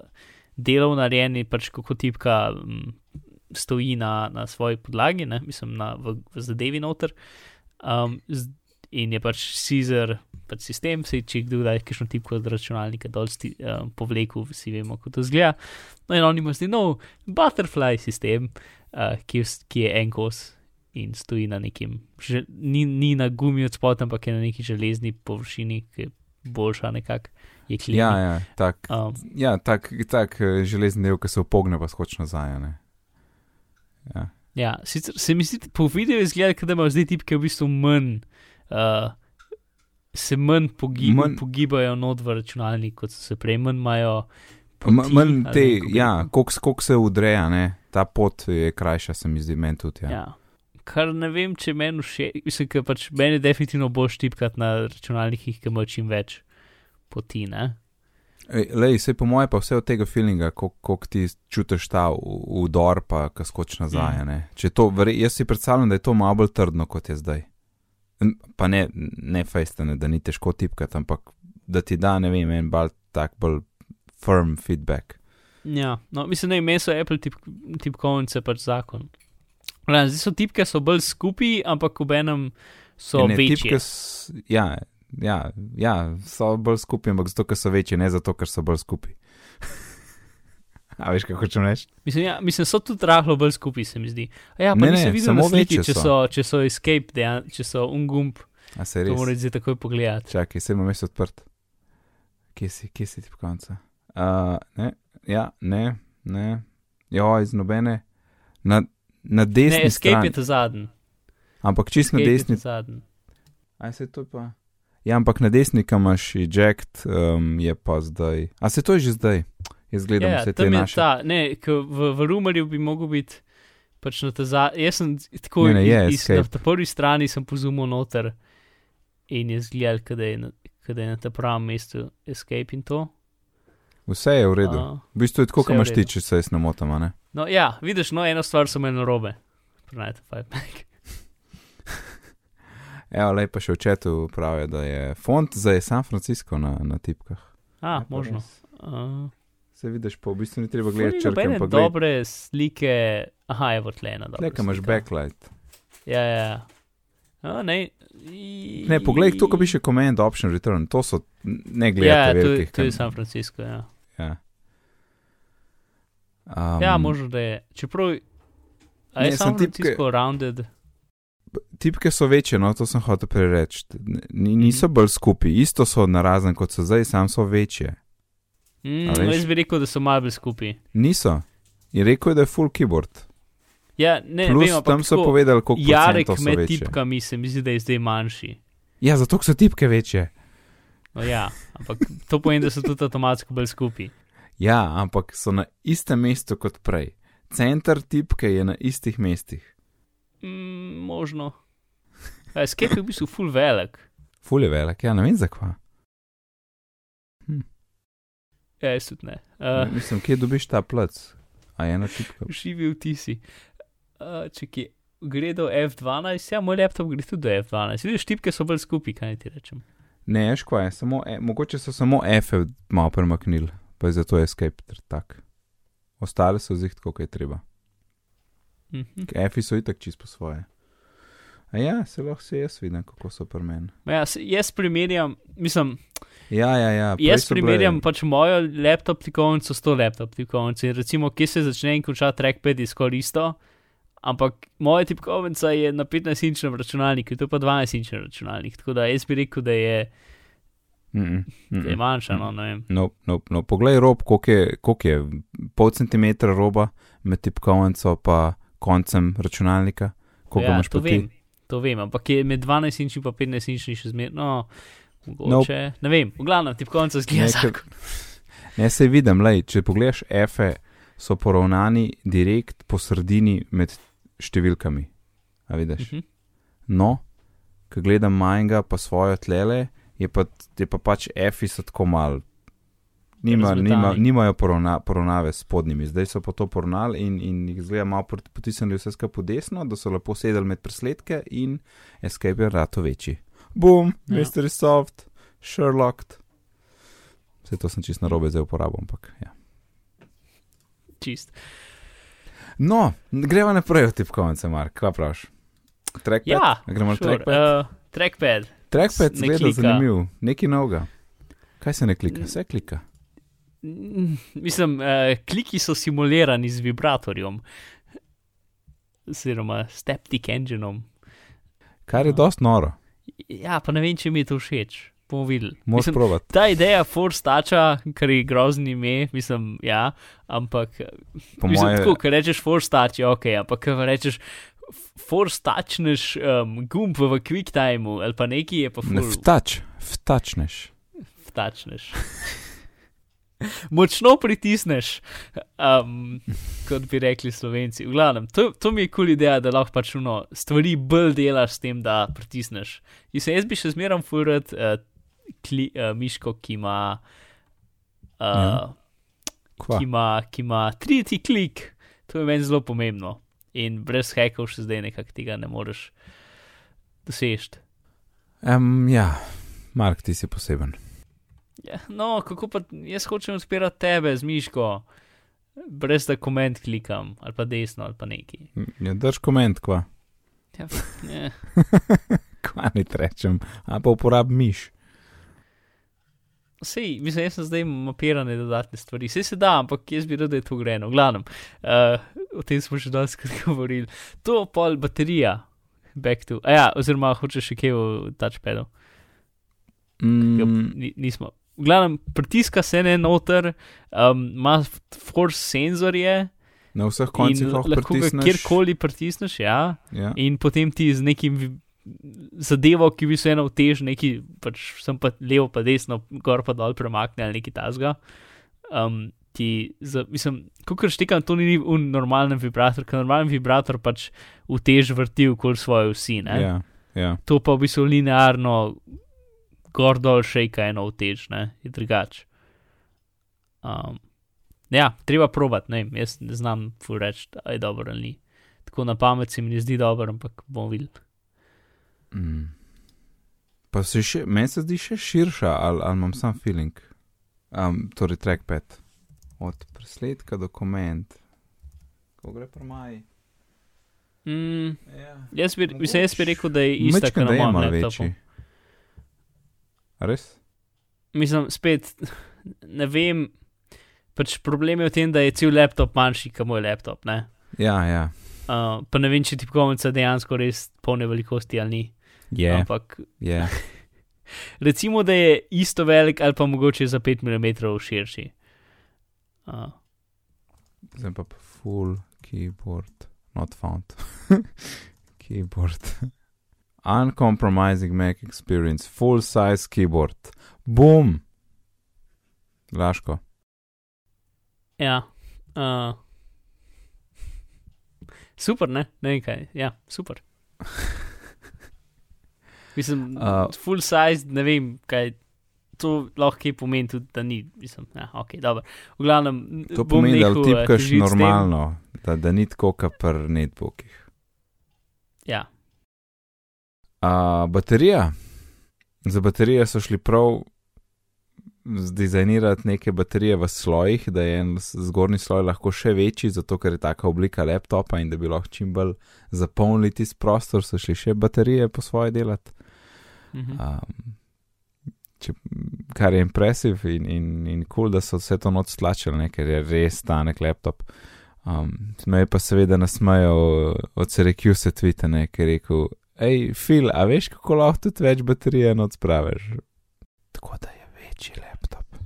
delov narejeni, pač kako tipka um, stoji na, na svoji podlagi, ne? mislim, na, v, v zadevi noter. Um, z, in je pač Caesar, pač sistem, se če kdo da kakšno tipko od računalnika dol sti, um, povleku, vsi vemo, kako to zgleda. No, in oni imajo zdaj nov butterfly sistem, uh, ki, ki je en kos in stoji na nekem, že, ni, ni na gumi od spodaj, ampak je na neki železni površini, ki je boljša nekako. Ja, ja, tak, Um, ja, tak, tak eh, železni del, ki se upogne, pa skoči nazaj. a Ne? Ja. ja, sicer se mi zdi, po videu izgleda, da imajo zdaj tipke v bistvu manj, uh, se manj, pogi Manj- pogibajo not v računalnik, kot so se prej, manj imajo. Poti, Manj te, ja, koliko kolik se udreja, ne? Ta pot je krajša, se mi zdi, meni tudi. Ja. Ja. Kar ne vem, če meni všeč, mislim, ker pač meni definitivno bolj štipkat na računalnikih, ki imajo čim več poti, ne? Ej, Lej, se po moje pa vse od tega feelinga, koliko ti čutiš ta udor, pa ko skoči nazaj. Mm. To, jaz si predstavljam, da je to malo bolj trdno, kot je zdaj. Pa ne, ne fejstane, da ni težko tipkati, ampak da ti da, ne vem, en bolj tak bolj firm feedback. Ja, no, mislim, da ime so Apple tip, tipkovnice pač zakon. Zdaj so tipke so bolj skupaj, ampak ob enem so Ja, ne, večje. tipke Ja, ja, ja, so bolj skupaj, ampak zato, ker so večje, ne zato, ker so bolj skupaj. A veš, kako hočem reči? Mislim, ja, mislim, so tudi rahlo bolj skupaj, se mi zdi. A ja, pa Ne, nisem ne, videl samo sliki, če so. če so escape, dejan, če so ungump, A se to res? moraš zdaj takoj pogledati. Čakaj, se imam mesto odprt. Kje si, kje si ti po koncu? Uh, ne, ja, ne, ne. Jo, iz nobene. Na, na desni Ne, escape strani. je ta zadnji. Ampak čist na Escape je desni. ta zadnji. A se to pa. Ja, ampak na desni, kam imaš eject, um, je pa zdaj. A se to je že zdaj? Jaz gledam Ja, vse te naše. ta, ne, k, v, v Rumerju bi mogel biti pač na ta zadnji. Jaz sem tako Ne, ne, je iz, na escape. ta prvi strani sem pozumil noter in je zgledal, kada je, na- kada je na ta pravem mestu escape in to. Vse je v redu. Uh, V bistvu je tako, kot je imaš ti, če se jaz ne motim, a ne? no, ja, vidiš, no, eno stvar so imeli narobe. Prenajte five pack. Evo, lej pa še v četu pravijo, da je font za San Francisco na, na tipkah. A, Je pa možno. Uh, Se vidiš, pa v bistvu ni treba gledati črke, nobene ampak gledaj. dobre slike. Aha, je vrtlena. Tle, kam imaš backlight. Ja, ja. ja. A, ne, I... Ne, poglej, to, ko piše command option return, to so, ne Ja, gledate to, je- to je San Francisco. Ja, Ja, um, ja možno da je. Čeprav Ne, je sem tipke- rounded. Tipke so večje, no, to sem hotel prereči. Ni- Niso Mhm. bolj skupaj, isto so narazen kot so zdaj, sam so večje. Mm, veš? jaz bi rekel, da so malo bolj skupaj. Niso. In rekel je, da je full keyboard. Ja, ne, Plus vem, tam so tako, povedali, koliko Jarek procentov so med večje. tipkami se mi zdi, da je zdaj manjši. Ja, zato so tipke večje. No, ja, ampak to pomeni, da so tudi avtomatsko bolj skupaj. Ja, ampak so na istem mestu kot prej. Center tipke je na istih mestih. Mm, možno. Escape je v bistvu full velik. Ful je velik, ja, ne vem zakva. Ja, jaz tudi ne. Uh. Mislim, kje dobiš ta plac? A je ena tipka? živi v tisi. Uh, če ki gre do F12, ja, moj laptop gre tudi do F12. Vidiš, tipke so bolj skupaj, kaj ti rečem. Ne, kaj je, samo, e, mogoče so samo F malo premaknili, pa je zato escape tak. Ostale so zih tako, kot je treba. Mhm. F so itak čist po svoje. A ja, se lahko se jaz vidim, kako so pri meni. Ja, jaz primerjam, mislim, Ja, ja, ja. jaz so bile- primerjam pač mojo laptop tipkovnico s to laptop tipkovnico. In recimo, kje se začne in konča trackpad, je skoraj isto. Ampak moja tipkovnica je na 15-inčnem računalniku, to pa 12-inčni računalnik. Tako da jaz bi rekel, da je, Mm -mm, mm da je -mm. manjša. No, ne vem. No, no, no, poglej rob, koliko je, koliko je pol centimetra roba med tipkovnico pa koncem računalnika, koliko ja, imaš to vem, to vem, ampak je med 12 inči in 15 inči še zmerno. Mogoče, nope. ne vem, v glavnem, tipkovnica zgleda ker- Ne, se vidim, lej, če pogledaš F, so poravnani direkt po sredini med številkami. A vidiš? Mhm. No, ko gledam majnga pa svojo tlele, je pa, je pa pač F so tako mal. Nima, nima, nimajo poravna, poravnave s spodnjimi, zdaj so pa to poravnali in, in jih zgleda malo pot- potisnili vse skupaj po desno, da so lepo sedeli med presledke in escape je rato večji. Boom, Ja. mystery solved, Sherlock. Vse to sem čist na robe zdaj uporabil, ampak ja. Čist. No, gremo naprej od tipkovnice, Mark, kaj praviš? Trackpad? Ja, gremo na sure, trackpad? uh, trackpad. Trackpad ne zgleda klika. zanimiv, nekaj novega. Kaj se ne klika? Vse klika. Mislim, uh, kliki so simulirani z vibratorjem, oziroma steptic engineom. Kar je No. dost noro, Ja, pa ne vem, če mi je to všeč. Bomo videli. moraš provat. ta ideja Toucha, kar je grozni ime, mislim, ja, ampak Po mislim, moje, tako, ker rečeš Touch, je ok, ampak ker rečeš f- Force Touchneš um, gumb v Quick Timeu ali pa neki je pa ne full vtač, vtačneš. vtačneš. Močno pritisneš, um, kot bi rekli slovenci. V glavnem, to, to mi je kul cool ideja, da lahko pač uno, stvari bolj delaš s tem, da pritisneš. Mislim, jaz bi še zmeraj furat uh, kli, uh, miško, ki ima, uh, Ja. Ki ima, ki ima tretji klik. To je meni zelo pomembno. In brez hekov še zdaj nekako tega ne moreš doseči. Um, ja, Mark, ti si poseben. Ja, no, kako pa jaz hočem odpirati tebe z miško, brez da koment klikam, ali pa desno, ali pa neki. Ja, drž koment, kva. Ja, ne. Kva ni rečem, a pa uporab miš. Sej, mislim, jaz sem zdaj mapirane dodatne stvari. Vse se da, ampak jaz bi rad, da je to greno. Glavnem, uh, o tem smo že danes govorili. To pol baterija, back to. A ja, oziroma hočeš še kaj v touchpadu. Mm, Ni, nismo. V glavnem, pritiska se ne noter, um, ima force senzorje na vseh koncih lahko lahko pritisneš. kjerkoli pritisneš, ja. Ja. In potem ti z nekim zadevo, ki bi se eno tež, neki pač sem pa levo, pa desno, gor pa dol premakne ali nekaj tasga. Um, ti, za, mislim, kot štekam, to ni un normalen vibrator, ker normalen vibrator pač v tež vrti okoli svoje vsi. Ja, ja. To pa v bistvu linearno, gor dol šejka eno vtež, ne, je drugače. Um, ja, treba probat, ne jaz ne znam fu reči, da je dobro ali ni. Tako na pamet se mi ne zdi dobro, ampak bomo videli. Mm. Pa se še, meni se zdi še širša, ali, ali imam sam feeling. Um, torej, trackpad. Od presledka dokument. Ko gre po maji. Mm, Ja. jaz, bi, mislim, jaz bi rekel, da je ista, Mečkaj, kot da na mojem laptopu. večji. Res? Mislim, spet ne vem. Pač problem je v tem, da je cel laptop manjši, kot moj laptop. Ne? Ja, ja. Uh, pa ne vem, če tipkovnica dejansko res polne velikosti ali ni. Je, Ampak je. recimo, da je isto velik ali pa mogoče za 5 mm širši. Uh, Zdaj pa full keyboard, not found. keyboard. Uncompromising Mac experience, full size keyboard. Boom! Laško. ja. Uh, super, ne? Ne vem kaj. Ja, super. Mislim, Uh, full size, ne vem kaj. To lahko kaj pomeni tudi, da ni, mislim, ja, ok, dobro. V glavnem, To pomeni, da nehal, eh, tipkaš težiti s tem. normalno, da, da ni tako, kot pri netbookih. Ja, Uh, baterija. Za baterije so šli prav zdizajnirati neke baterije v slojih, da je en zgornji sloj lahko še večji, zato ker je taka oblika laptopa in da bi lahko čim bolj zapolnili tisti prostor, so šli še baterije po svoje delati. Um, če, kar je impresiv in, in, in cool, da so vse to noč stlačili, ne, ker je res stanek laptop. Um, me pa seveda nasmejo od Syracuse tvita, ne, ker je rekel, hej, Phil, a veš, kako lahko tudi več baterije noč spraviš? Tako da je večji laptop.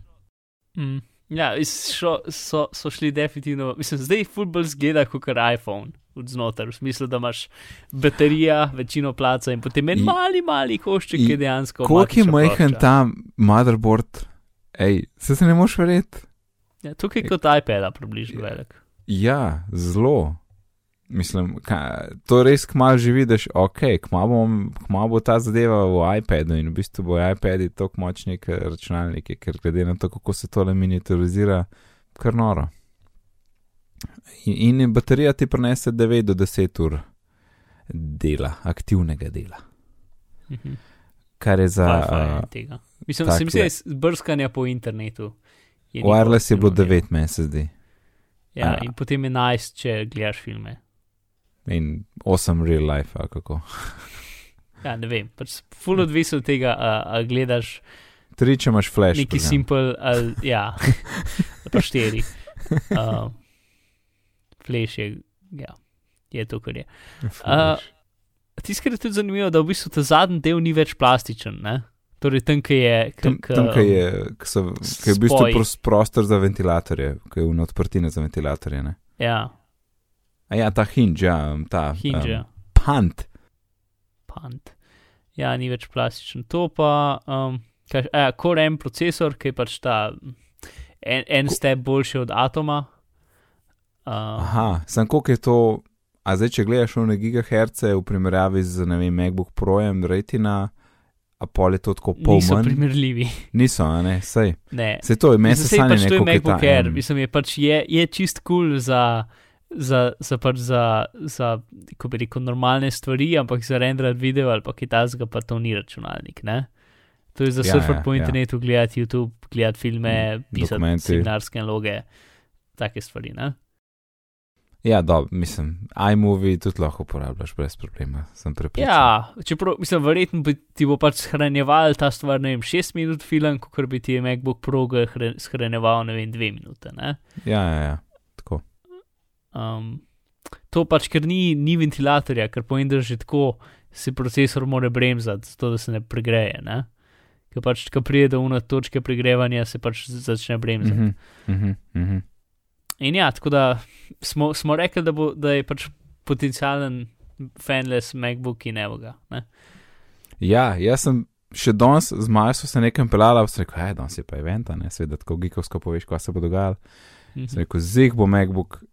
Mm. Ja, šo, so, so šli definitivno, mislim, zdaj football zgleda kot iPhone. od Znotraj, v smislu, da imaš baterija, večino placa in potem en I- mali, mali košček, ki je dejansko. Koliko je majhen ta motherboard? Ej, se se ne moš verjeti. Ja, tukaj je kot iPad, približno Ja. velik. Ja, zelo. Mislim, ka, to res kmalo že vidiš, ok, kmalo, bom, kmalo bo ta zadeva v iPadu in v bistvu bo iPad tako močni, kot računalniki, ker glede na to, kako se tole miniaturizira, kar noro. In, in baterija ti prenese 9 do 10 ur dela, aktivnega dela. Mhm. Kar je za. Wi-Fi Uh. Mislim, tak se da je brskanje po internetu. je wireless je bilo njihovo 9, meni se zdi. Ja, Ja. in potem 11, če gledaš filme. In 8 real life, ali kako. Ja, ne vem, pač full odvisno od tega, a, a gledaš Tri, če imaš flash. neki simpel, ali ja, pa štiri. Uh, Flash je, ja, je to, kar je. Flash. Tisto, kar je tudi zanimivo, da v bistvu ta zadnji del ni več plastičen, ne? Torej, tam, ki je. Tam, k- tam ki je, ki so, ki je v bistvu spoj. pros, prostor za ventilatorje, ki je v odprtine za ventilatorje. Ne? Ja, A ja, ta hinge, ja, ta hinge, ja. um, pant. pant. Ja, ni več plastičen. To pa, um, kaj, ja, Core M procesor, ki je pač ta en, en step boljši od Atoma. Uh, Aha, sem koliko je to. A zdaj, če gledaš v gigaherce v primerjavi z, ne vem, MacBook Projem, Retina, a pol je to tako pol niso manj. primerljivi. Niso, a ne, sej. Ne. Se to je, meni se sanja pač to je neko, MacBook Air, mislim, je pač je, je čist kul cool za, za, za, pač za, za kako bi rekel, normalne stvari, ampak za renderat video ali pa kitajskega pa to ni računalnik, ne? To je za Ja, ja, surfati ja, po ja. internetu, gledati YouTube, gledati filme, Mm, pisati dokumenti. seminarske naloge, take stvari, ne? Ja, dobro, mislim, iMovie tudi lahko uporabljaš brez problema, sem prepričan. Ja, čeprav mislim, verjetno bi ti bo pač shranjeval ta stvar, ne vem, 6 minut film, kot bi ti MacBook Pro shranjeval, ne vem, 2 minute. Ne? Ja, ja, ja. Um, to pač, ker ni, ni ventilatorja, ker pomeni, da že tako se procesor more bremzati, zato da se ne pregreje. Ne? Ker pač, ko pride do una točke pregrevanja, se pač začne bremzati. Mm -hmm, mm -hmm, mm -hmm. In ja, tako da smo, smo rekli, da, bo, da je pač potencijalen fanless MacBook in evo ga. Ne? Ja, jaz sem še danes z Majo se nekam pelala, vse rekel, hej, danes je pa event, ne, seveda tako gikovsko poveš, kaj se bo dogajalo. Mm -hmm. Rekel, zig bo MacBook,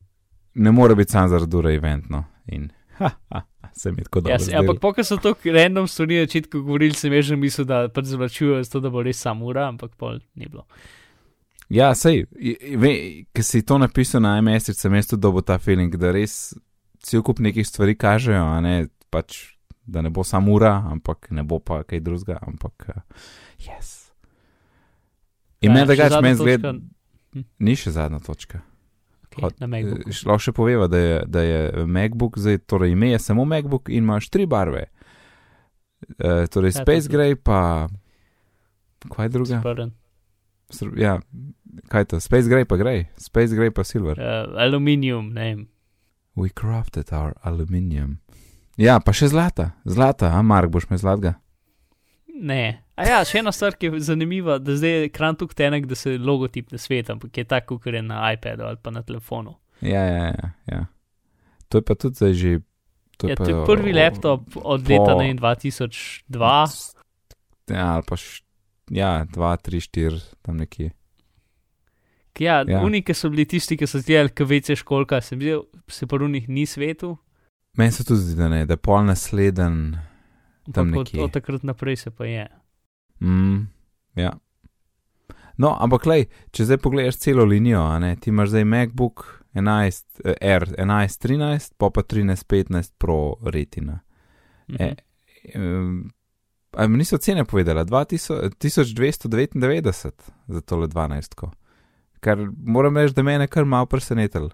ne more biti sam zaradi ure eventno. In ha, ha, se mi tako dobro. Ja, ampak pokaj so to random stvari, na začetku govorili, sem že mislil, da pač zavlačujejo, zato da bo res sam ura, ampak pol ni bilo. Ja, sej, ki si to napisal na iMessage, sem jaz tudi dobil ta feeling, da res cel kup nekih stvari kažejo, ne, pač, da ne bo samo ura, ampak ne bo pa kaj drugega, ampak uh, yes. In meni da gač meni zgled, hm? ni še zadnja točka. Lahko še poveva, da je, da je MacBook, zdaj, torej ime je samo MacBook in imaš tri barve. Uh, torej ja, Space Gray, pa kaj druga? Ja, kaj to? Space Gray pa Gray, Space Gray pa Silver. Uh, aluminium, ne. We crafted our aluminium. Ja, pa še zlata, zlata, a Mark, boš me zlatega? Ne. A ja, še ena stvar, ki je zanimiva, da zdaj je ekran tukaj tenek, da se logotip ne sveta, ampak je tako, kot je na iPadu ali pa na telefonu. Ja, ja, ja. ja. To je pa tudi zdaj že. To je, ja, to je prvi o, laptop od po, leta ne, 2002. Ja, ali pa š, ja, 2, 3, 4, tam nekje. Ja, ja. unike so bili tisti, ki so zdaj, ki vece školka, se, se pa v njih ni svetu. Meni se tudi zdi, da, ne, da je pol nasleden. Ampak od, od takrat naprej se pa je. Mm, ja. No, ampak, lej, če zdaj pogledaš celo linijo, ne, ti imaš zdaj MacBook 11, eh, R 11, 13, pa pa 13, 15 Pro Retina. Mm -hmm. e, eh, niso cene povedala, 1299 za tole 12. Kar moram reči, da me je kar malo presenetilo,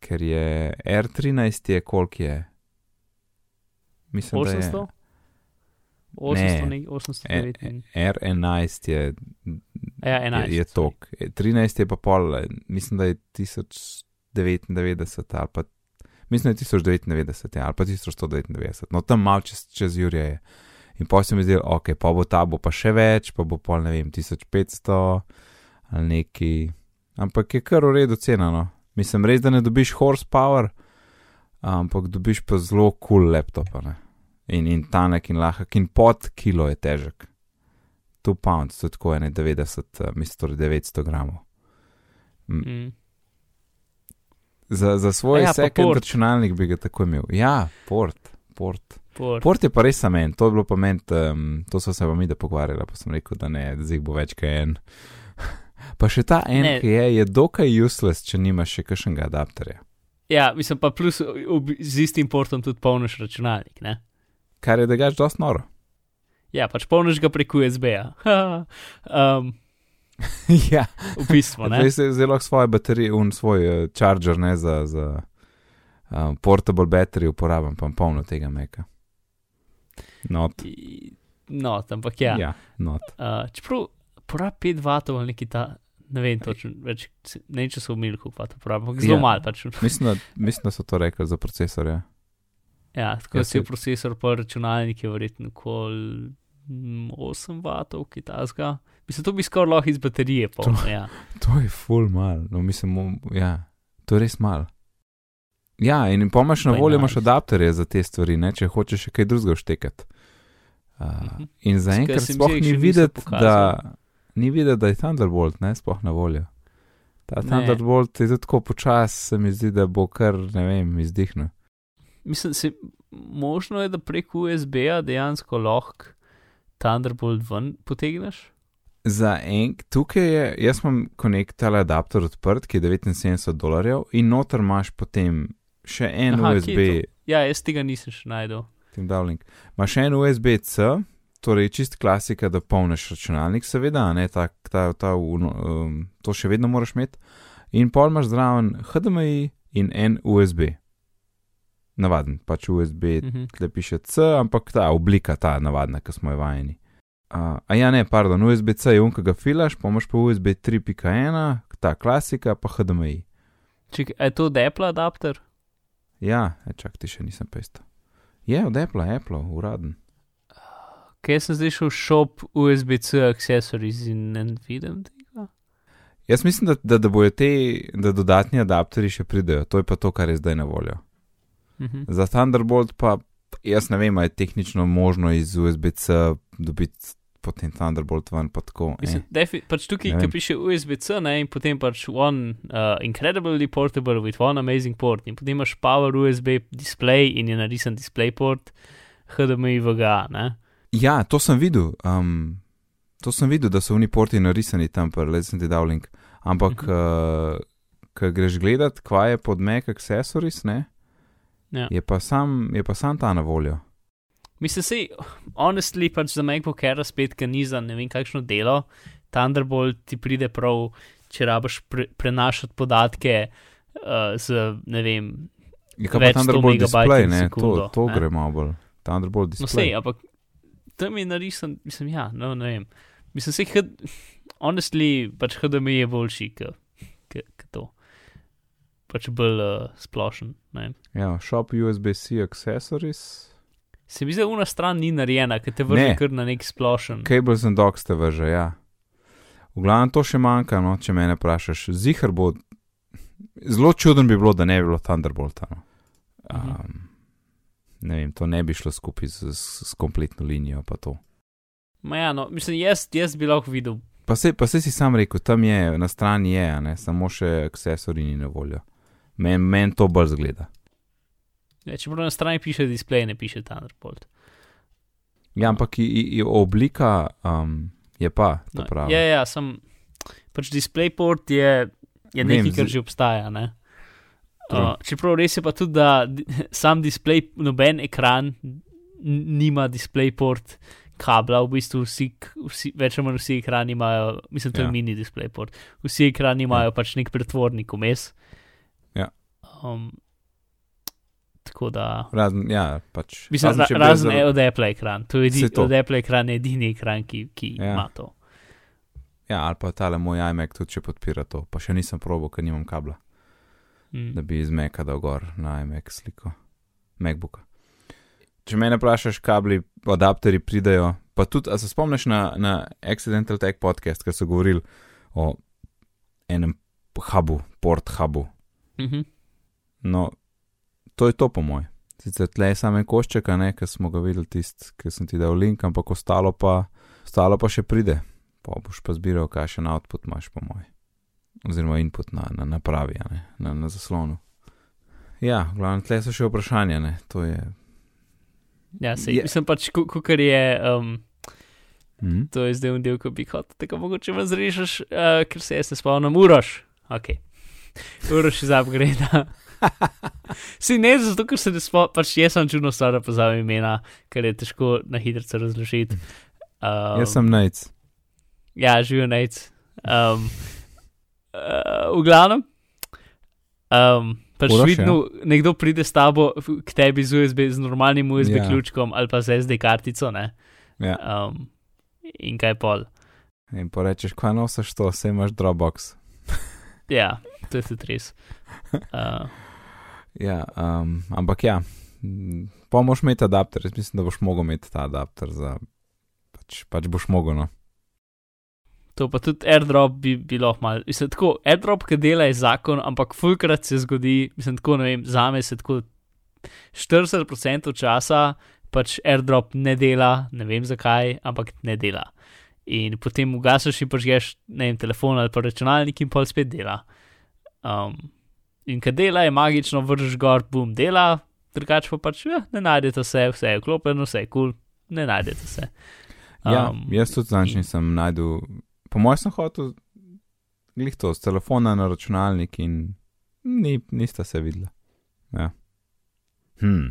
ker je R13 je koliko je. Mislim, 800? da je. 809. R11 je, ja, 11, je, je tok, 13 je pa pol, mislim, da je 1099 ali pa mislim, da je 1099 ja, ali pa 1199, no tam mal čez, čez Jurje je. In pa se mi zdi, ok, pa bo ta bo pa še več, pa bo pol ne vem, 1500 ali neki. Ampak je kar v redu cena, no. Mislim res, da ne dobiš horsepower, ampak dobiš pa zelo kul cool laptop, ne in, in tanek in lahek, in pod kilo je težek. Tu pound, to je tako 91, mislim, 900 gramov. Mm. Za, za svoj ja, sekund računalnik bi ga tako imel. Ja, port, port. Port, port je pa res samen, to je bilo pa meni, um, to so se vam mi da pogovarjali, pa sem rekel, da ne, da zdaj bo več kaj en. pa še ta en, ne. ki je, je dokaj useless, če nimaš še kakšnega adapterja. Ja, mislim pa plus z istim portom tudi polniš računalnik, ne? Kar je degač dosti noro. Ja, pač polniš ga preko USB-ja. um, ja, v bistvu. Zdaj se zelo svoje baterije, un svoj uh, charger, ne za, za um, portable battery uporabljam, pa polno tega meka. Not. Not, ampak ja. ja not. Uh, čeprav porab 5 vatov ali neki ta. Ne vem, točno, več, ne vem, če so umili, kako to uporabljamo. Zelo ja. malo. Pač. mislim, da, mislim, da so to rekli za procesorje. Ja, tako ja, je procesor po računalniku, verjetno okoli 8 vatov, ki ta zga. Mislim, to bi skoraj lahko iz baterije polno. To, ja. to je full mal, no, mislim, ja, to je res mal. Ja, in pomaš na voljo, imaš adapterje za te stvari, ne, če hočeš še kaj drugega štekati. Uh, in zaenkrat sploh ni videti, da, ni videti, da je Thunderbolt, ne, sploh na voljo. Ta ne. Thunderbolt je tako počas, se mi zdi, da bo kar, ne vem, izdihnil mislim, se, možno je, da prek USB-ja dejansko lahko Thunderbolt ven potegneš. Za en, tukaj je, jaz imam konektal adapter odprt, ki je 79 dolarjev, in noter imaš potem še en Aha, USB. Ja, jaz tega nisem še najdel. Tim Dowling. Imaš en USB-C, torej čist klasika, da polniš računalnik, seveda, ne, ta, ta, ta, um, to še vedno moraš imeti. In pol imaš zraven HDMI in en USB. Navaden, pač USB, Mhm. tle piše C, ampak ta oblika, ta navadna, ki smo jo vajeni. Uh, a ja, ne, pardon, USB-C je unka ga filaš, pa imaš pa USB 3.1, ta klasika, pa HDMI. Ček, a je to od Apple adapter? Ja, e, čak ti še nisem pesto. Je od Apple, Apple, uraden. Kaj sem zdaj šel shop USB-C accessories in ne vidim tega? Jaz mislim, da, da, da bojo te, da dodatni adapterji še pridejo, to je pa to, kar je zdaj na voljo. Mhm. Za Thunderbolt pa jaz ne vem, ali je tehnično možno iz USB-C dobiti potem Thunderbolt ven, pa tako. Mislim, defi, pač tukaj, ki piše USB-C, ne, in potem pač one uh, incredibly portable with one amazing port, in potem imaš power USB display in je narisan display port, HDMI VGA, ne. Ja, to sem videl. Um, to sem videl, da so oni porti narisani tam, le sem ti dal link. Ampak, Mhm. uh, ko greš gledat, kva je pod Mac Accessories, ne, Ja. je, pa sam, je pa sam ta na voljo. Mislim, sej, honestly, pač za MacBook Air spet, ki ni za ne vem kakšno delo, Thunderbolt ti pride prav, če rabiš pre, prenašati podatke uh, z, ne vem, Je pa Thunderbolt display, ne, sekundo, to, to ne. gre malo bolj. Thunderbolt no display. sej, ampak tam je narisan, mislim, ja, no, ne vem. Mislim, sej, honestly, pač HDMI je boljši, kot. Pač bolj uh, splošen, ne. Ja, shop USB-C accessories. Se mi zdi, da una stran ni narejena, ker te vrže Ne. kar na nek splošen. Cables and docks te vrže, ja. V glavnem to še manjka, no, če me ne vprašaš. Zihar bo, zelo čuden bi bilo, da ne bi bilo Thunderbolta. No. Um, ne vem, to ne bi šlo skupaj s, s, s kompletno linijo. Ma ja, no, mislim, jaz, jaz bi lahko videl. Pa se, pa se si sam rekel, tam je, na strani je, a ne, samo še accesori ni na voljo. Meni men to bolj zgleda. Ja, čeprav na strani piše display, ne piše Thunderbolt. Ja, ampak i, i, oblika um, je pa, to No, pravi. ja, ja, sem. Pač DisplayPort je, je Vem, nekaj, kar z- že obstaja. Ne? Uh, čeprav res je pa tudi, da sam display, noben ekran nima DisplayPort kabla, v bistvu vsi, vsi več ali manj vsi ekrani imajo, mislim, to Ja. je mini DisplayPort. Vsi ekrani imajo pač nek pretvornik vmes. Ja. Um, tako da. Razen, ja, pač. Mislim, razen, ra, razen zelo- je od Apple ekran. To je edi, Saj to. od Apple ekran je edini ekran, ki, ki Ja. ima to. Ja, ali pa tale moj iMac tudi če podpira to, pa še nisem probo, ker nimam kabla, Mm. da bi iz Maca dal gor na iMac sliko, MacBooka. Če me ne vprašaš, kabli, adapterji pridejo, pa tudi, a se spomniš na, na Accidental Tech podcast, ker so govorili o enem hubu, port hubu. Mhm. No, to je to po moj. Sicer tle je samo en košček, ne, ker smo ga videli tisti, ki sem ti dal link, ampak ostalo pa, ostalo pa še pride. Pa boš pa zbiral, kakšen output imaš, po moj. Oziroma input na, na napravi, a ne, na, na zaslonu. Ja, glavno, tle so še vprašanja, ne, to je. Ja, se, Je- mislim pač, kar je, um, Hm? to je zdaj un del, ko bi hotel, tako mogoče vas režeš, uh, ker se jaz ne spomnim, uroš. Ok. Uroš iz upgrade. si ne, zato ker se ne spomnim, pač jaz sem čudno stvar, da pozavim imena, ker je težko na hitro razložiti. Um, Jaz sem najc. Ja, živijo nec. Um, uh, v glavnem, um, pač Uroš, vidno, nekdo pride s tabo k tebi z, USB, z normalnim USB Ja. ja. ključkom ali pa z SD kartico, ne? Ja. Um, in kaj pol. In porečeš, kaj nosiš to, vse imaš Dropbox. Ja, to je tudi res. Uh, Ja, um, ampak ja, pa moš imeti adapter, jaz mislim, da boš mogel imeti ta adapter za. Pač, pač boš mogel, no. to pa tudi airdrop bi bilo malo. Mislim, tako, airdrop, ki dela je zakon, ampak fulkrat se zgodi, mislim, tako ne vem, za me se tako 40% časa pač airdrop ne dela, ne vem zakaj, ampak ne dela. In potem ugasiš in požgeš, vem, telefon ali pa računalnik in pol spet dela. Um, in kad dela je magično, vržeš gor, bum, dela, drugače pa pač ja, ne najdete se, vse je vklopljeno, vse je kul, cool, ne najdete se. Ja, Um, jaz tudi zanj in- nisem najdel. Po mojem sem hotel glih to, z telefona na računalnik in ni, nista se videla. Ja. Hm.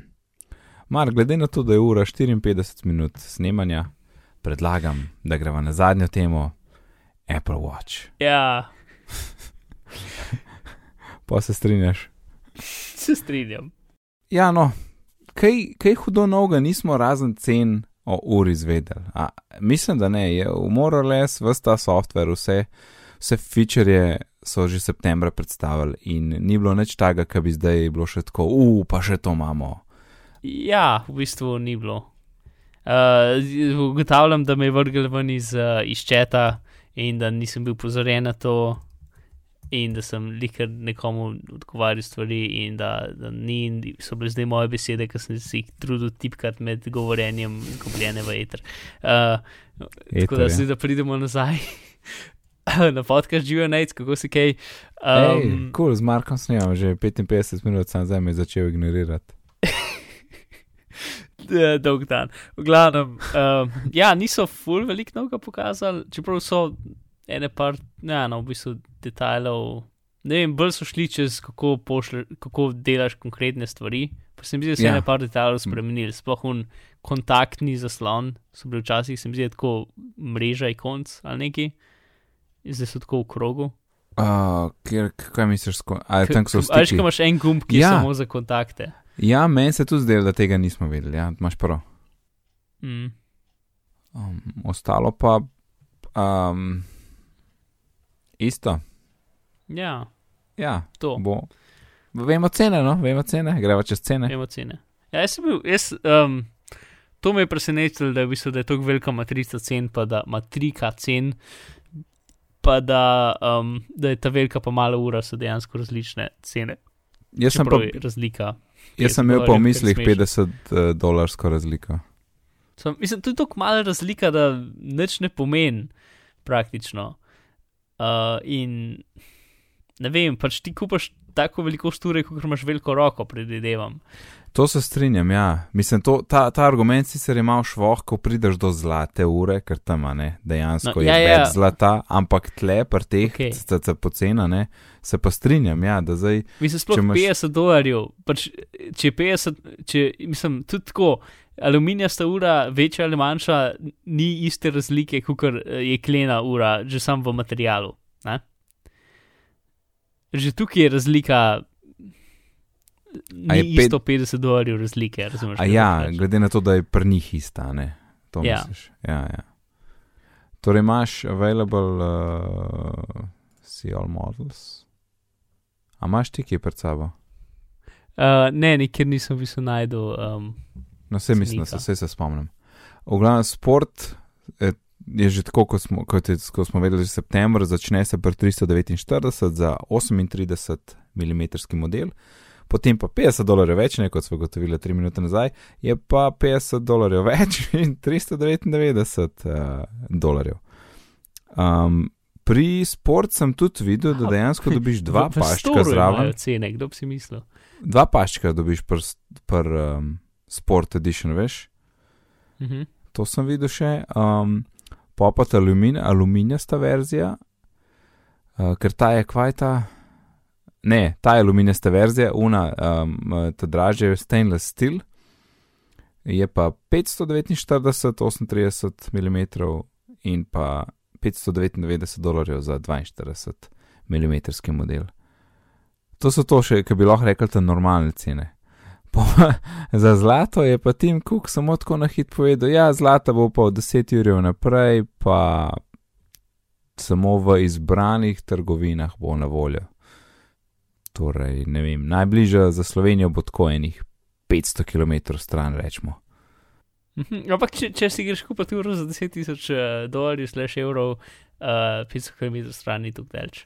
Mar, glede na to, da je ura 54 minut snemanja, predlagam, da greva na zadnjo temo Apple Watch. Ja, Pa se strinjaš. Se strinjam. Ja, no, kaj, kaj hudo novega nismo razen cen o uri izvedeli. A, mislim, da ne, je v Morales, vse ta software, vse, vse feature so že septembra predstavili in ni bilo nič takega, kar bi zdaj bilo še tako, uf, pa še to imamo. Ja, v bistvu ni bilo. Uh, ugotavljam, da me je vrgel ven iz, uh, iz četa in da nisem bil pozoren na to, in da sem likar nekomu odgovarjal stvari, in da, da ni, so bile zdaj moje besede, ki sem si jih trudil tipkati med govorjenjem, zgubljene v eter. Uh, tako da zdaj, da pridemo nazaj. Na podcast živijo nec, kako si kaj. Um, cool, z Markom snimam že 55 minut, sem zdaj me začel ignorirati. Dolg dan. V glavnem, um, ja, niso full velik noga pokazali, čeprav so ene par, ja, no, v bistvu detajlov. Ne vem, bolj so šli čez kako, pošle, kako delaš konkretne stvari. Pa se mi zdi, da so ja. ene par detajlov spremenili, sploh un kontaktni zaslon, so bili včasih, se mi zdi, tako mreža ikonc ali neki, zdaj so tako v krogu. Uh, kjer, kaj misliš, ali tam so stvari? Ali imaš en gumb, ki je ja. samo za kontakte? Ja, meni se tudi zdelo, da tega nismo vedeli, ja, imaš prav. Mm. Um, ostalo pa. Um, Isto. Ja, ja to. Bo. Vemo cene, no, vemo cene, gremo čez cene. Vemo cene. Ja, jaz sem bil, jaz, um, to me je presenetilo, da je, v bistvu, da je tako velika matrica cen, pa da matrika cen, pa da, um, da je ta velika pa mala ura, so dejansko različne cene. Jaz sem pa razlika. Jaz sem imel v mislih 50 uh, dolarsko razliko. So, mislim, to je tako mala razlika, da nič ne pomeni praktično. Uh, in ne vem, pač ti kupaš tako veliko sture, kot imaš veliko roko, predvidevam. To se strinjam, ja. Mislim, to, ta, ta argument si se imel švoh, ko prideš do zlate ure, ker tam ne, dejansko no, je ja, ja. zlata, ampak tle, pri teh, okay. cc pocena, ne, se pa strinjam, ja, da zdaj. Mislim, sploh imaš... 50 dolarjev, pač, če 50, če, mislim, tudi tako. Aluminijasta ura, večja ali manjša, ni iste razlike, kot je klena ura, že sam v materialu. Ne? Že tukaj je razlika ni pet... 150 dolarjev razlike, razumeš? Ja, glede na to, da je pri njih ista, ne. To ja. misliš. Ja, ja. Torej imaš available uh, CL models. A imaš ti kje pred sabo? Uh, ne, nikjer nisem visel najdu. Um, no, vse mislim, da se vse se spomnim. V glavnem, sport je, je že tako, kot smo, kot je, kot smo vedeli, že september, začne se pri 349 za 38 mm model potem pa 50 dolarjev več, ne, kot smo gotovili 3 minute nazaj, je pa 50 dolarjev več in 399 uh, dolarjev. Um, pri sport sem tudi videl, da dejansko dobiš dva paščka zraven. Cene, kdo bi si mislil? Dva paščka dobiš pri pr, um, Sport Edition, veš? Uh mhm. -huh. To sem videl še. Um, Popat alumin, aluminijasta verzija, uh, ker ta je kvajta, ne, ta je aluminijasta verzija, una, um, ta dražja je stainless steel, je pa 549, 38 mm in pa 599 dolarjev za 42 mm model. To so to še, ki bi lahko rekli, te normalne cene. Po, za zlato je pa Tim Cook samo tako na hit povedal, ja, zlata bo pa od 10 ur naprej, pa samo v izbranih trgovinah bo na voljo. Torej, ne vem, najbližja za Slovenijo bo tako enih 500 km stran, rečemo. Mhm, ampak, če, če si greš kupiti uro za 10 tisoč uh, dolarjev, slash evrov, uh, 500 km stran ni tukaj več.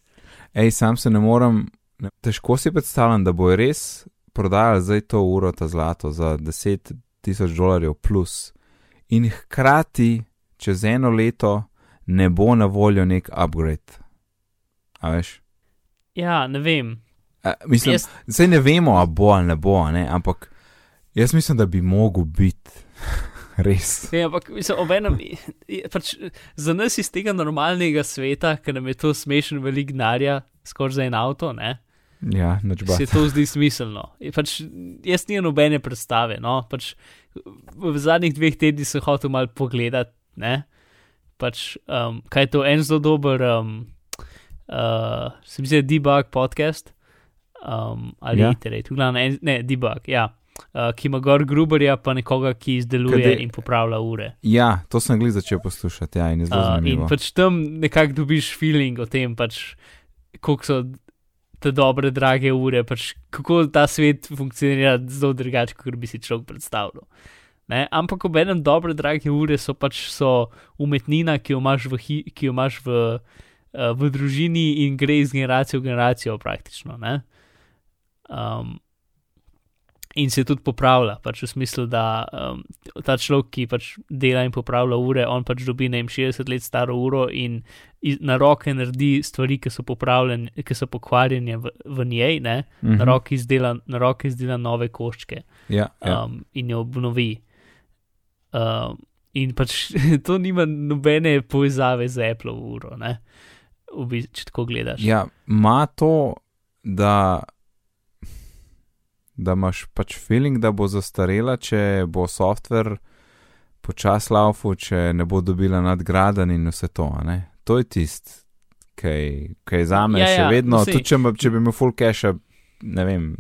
Ej, sam se ne morem, ne, težko si predstavljam, da bo res prodajal zdaj to uro, ta zlato, za 10 tisoč dolarjev plus. In hkrati, čez eno leto, ne bo na voljo nek upgrade. A veš? Ja, ne vem. Uh, mislim, jaz... Zdaj ne vemo, ali bo ali ne bo, ne? ampak jaz mislim, da bi mogel biti. Res. Ja, ampak mislim, obenem, pač, za nas iz tega normalnega sveta, ker nam je to smešen velik denarja, skoraj za en avto, ne? Ja, se to zdi smiselno. Pač, jaz nimam nobene predstave. No? Pač, v zadnjih dveh tednih sem hotel malo pogledati, pač, um, kaj je to en zelo dober, um, uh, se mi zdi, debug podcast um, ali Ja. iterate, v glavnem, ne, debug, ja. Uh, ki ima gor gruberja, pa nekoga, ki izdeluje Kade- in popravlja ure. Ja, to sem glih začel poslušati, ja, in je zelo Uh, in zanimivo. pač tam nekako dobiš feeling o tem, pač, koliko so te dobre, drage ure, pač, kako ta svet funkcionira zelo drugače, kot bi si človek predstavljal. Ne? Ampak ob enem dobre, drage ure so pač so umetnina, ki jo imaš v, hi, ki jo imaš v, uh, v družini in gre iz generacije v generacijo praktično. Ne? Um, in se tudi popravlja, pač v smislu, da um, ta človek, ki pač dela in popravlja ure, on pač dobi ne vem 60 let staro uro in iz, na roke naredi stvari, ki so popravljene, ki so pokvarjene v, v njej, ne? Mhm. na, roke izdela, na roke izdela nove koščke Ja, ja. um, in jo obnovi. Um, in pač to nima nobene povezave z Apple uro, ne? v bistvu, če tako gledaš. ja, ima to, da, da imaš pač feeling, da bo zastarela, če bo softver počas laufu, če ne bo dobila nadgraden in vse to. To je tist, kaj, kaj za me Ja, še ja, vedno, saj. tudi če, če bi imel full cache, ne vem,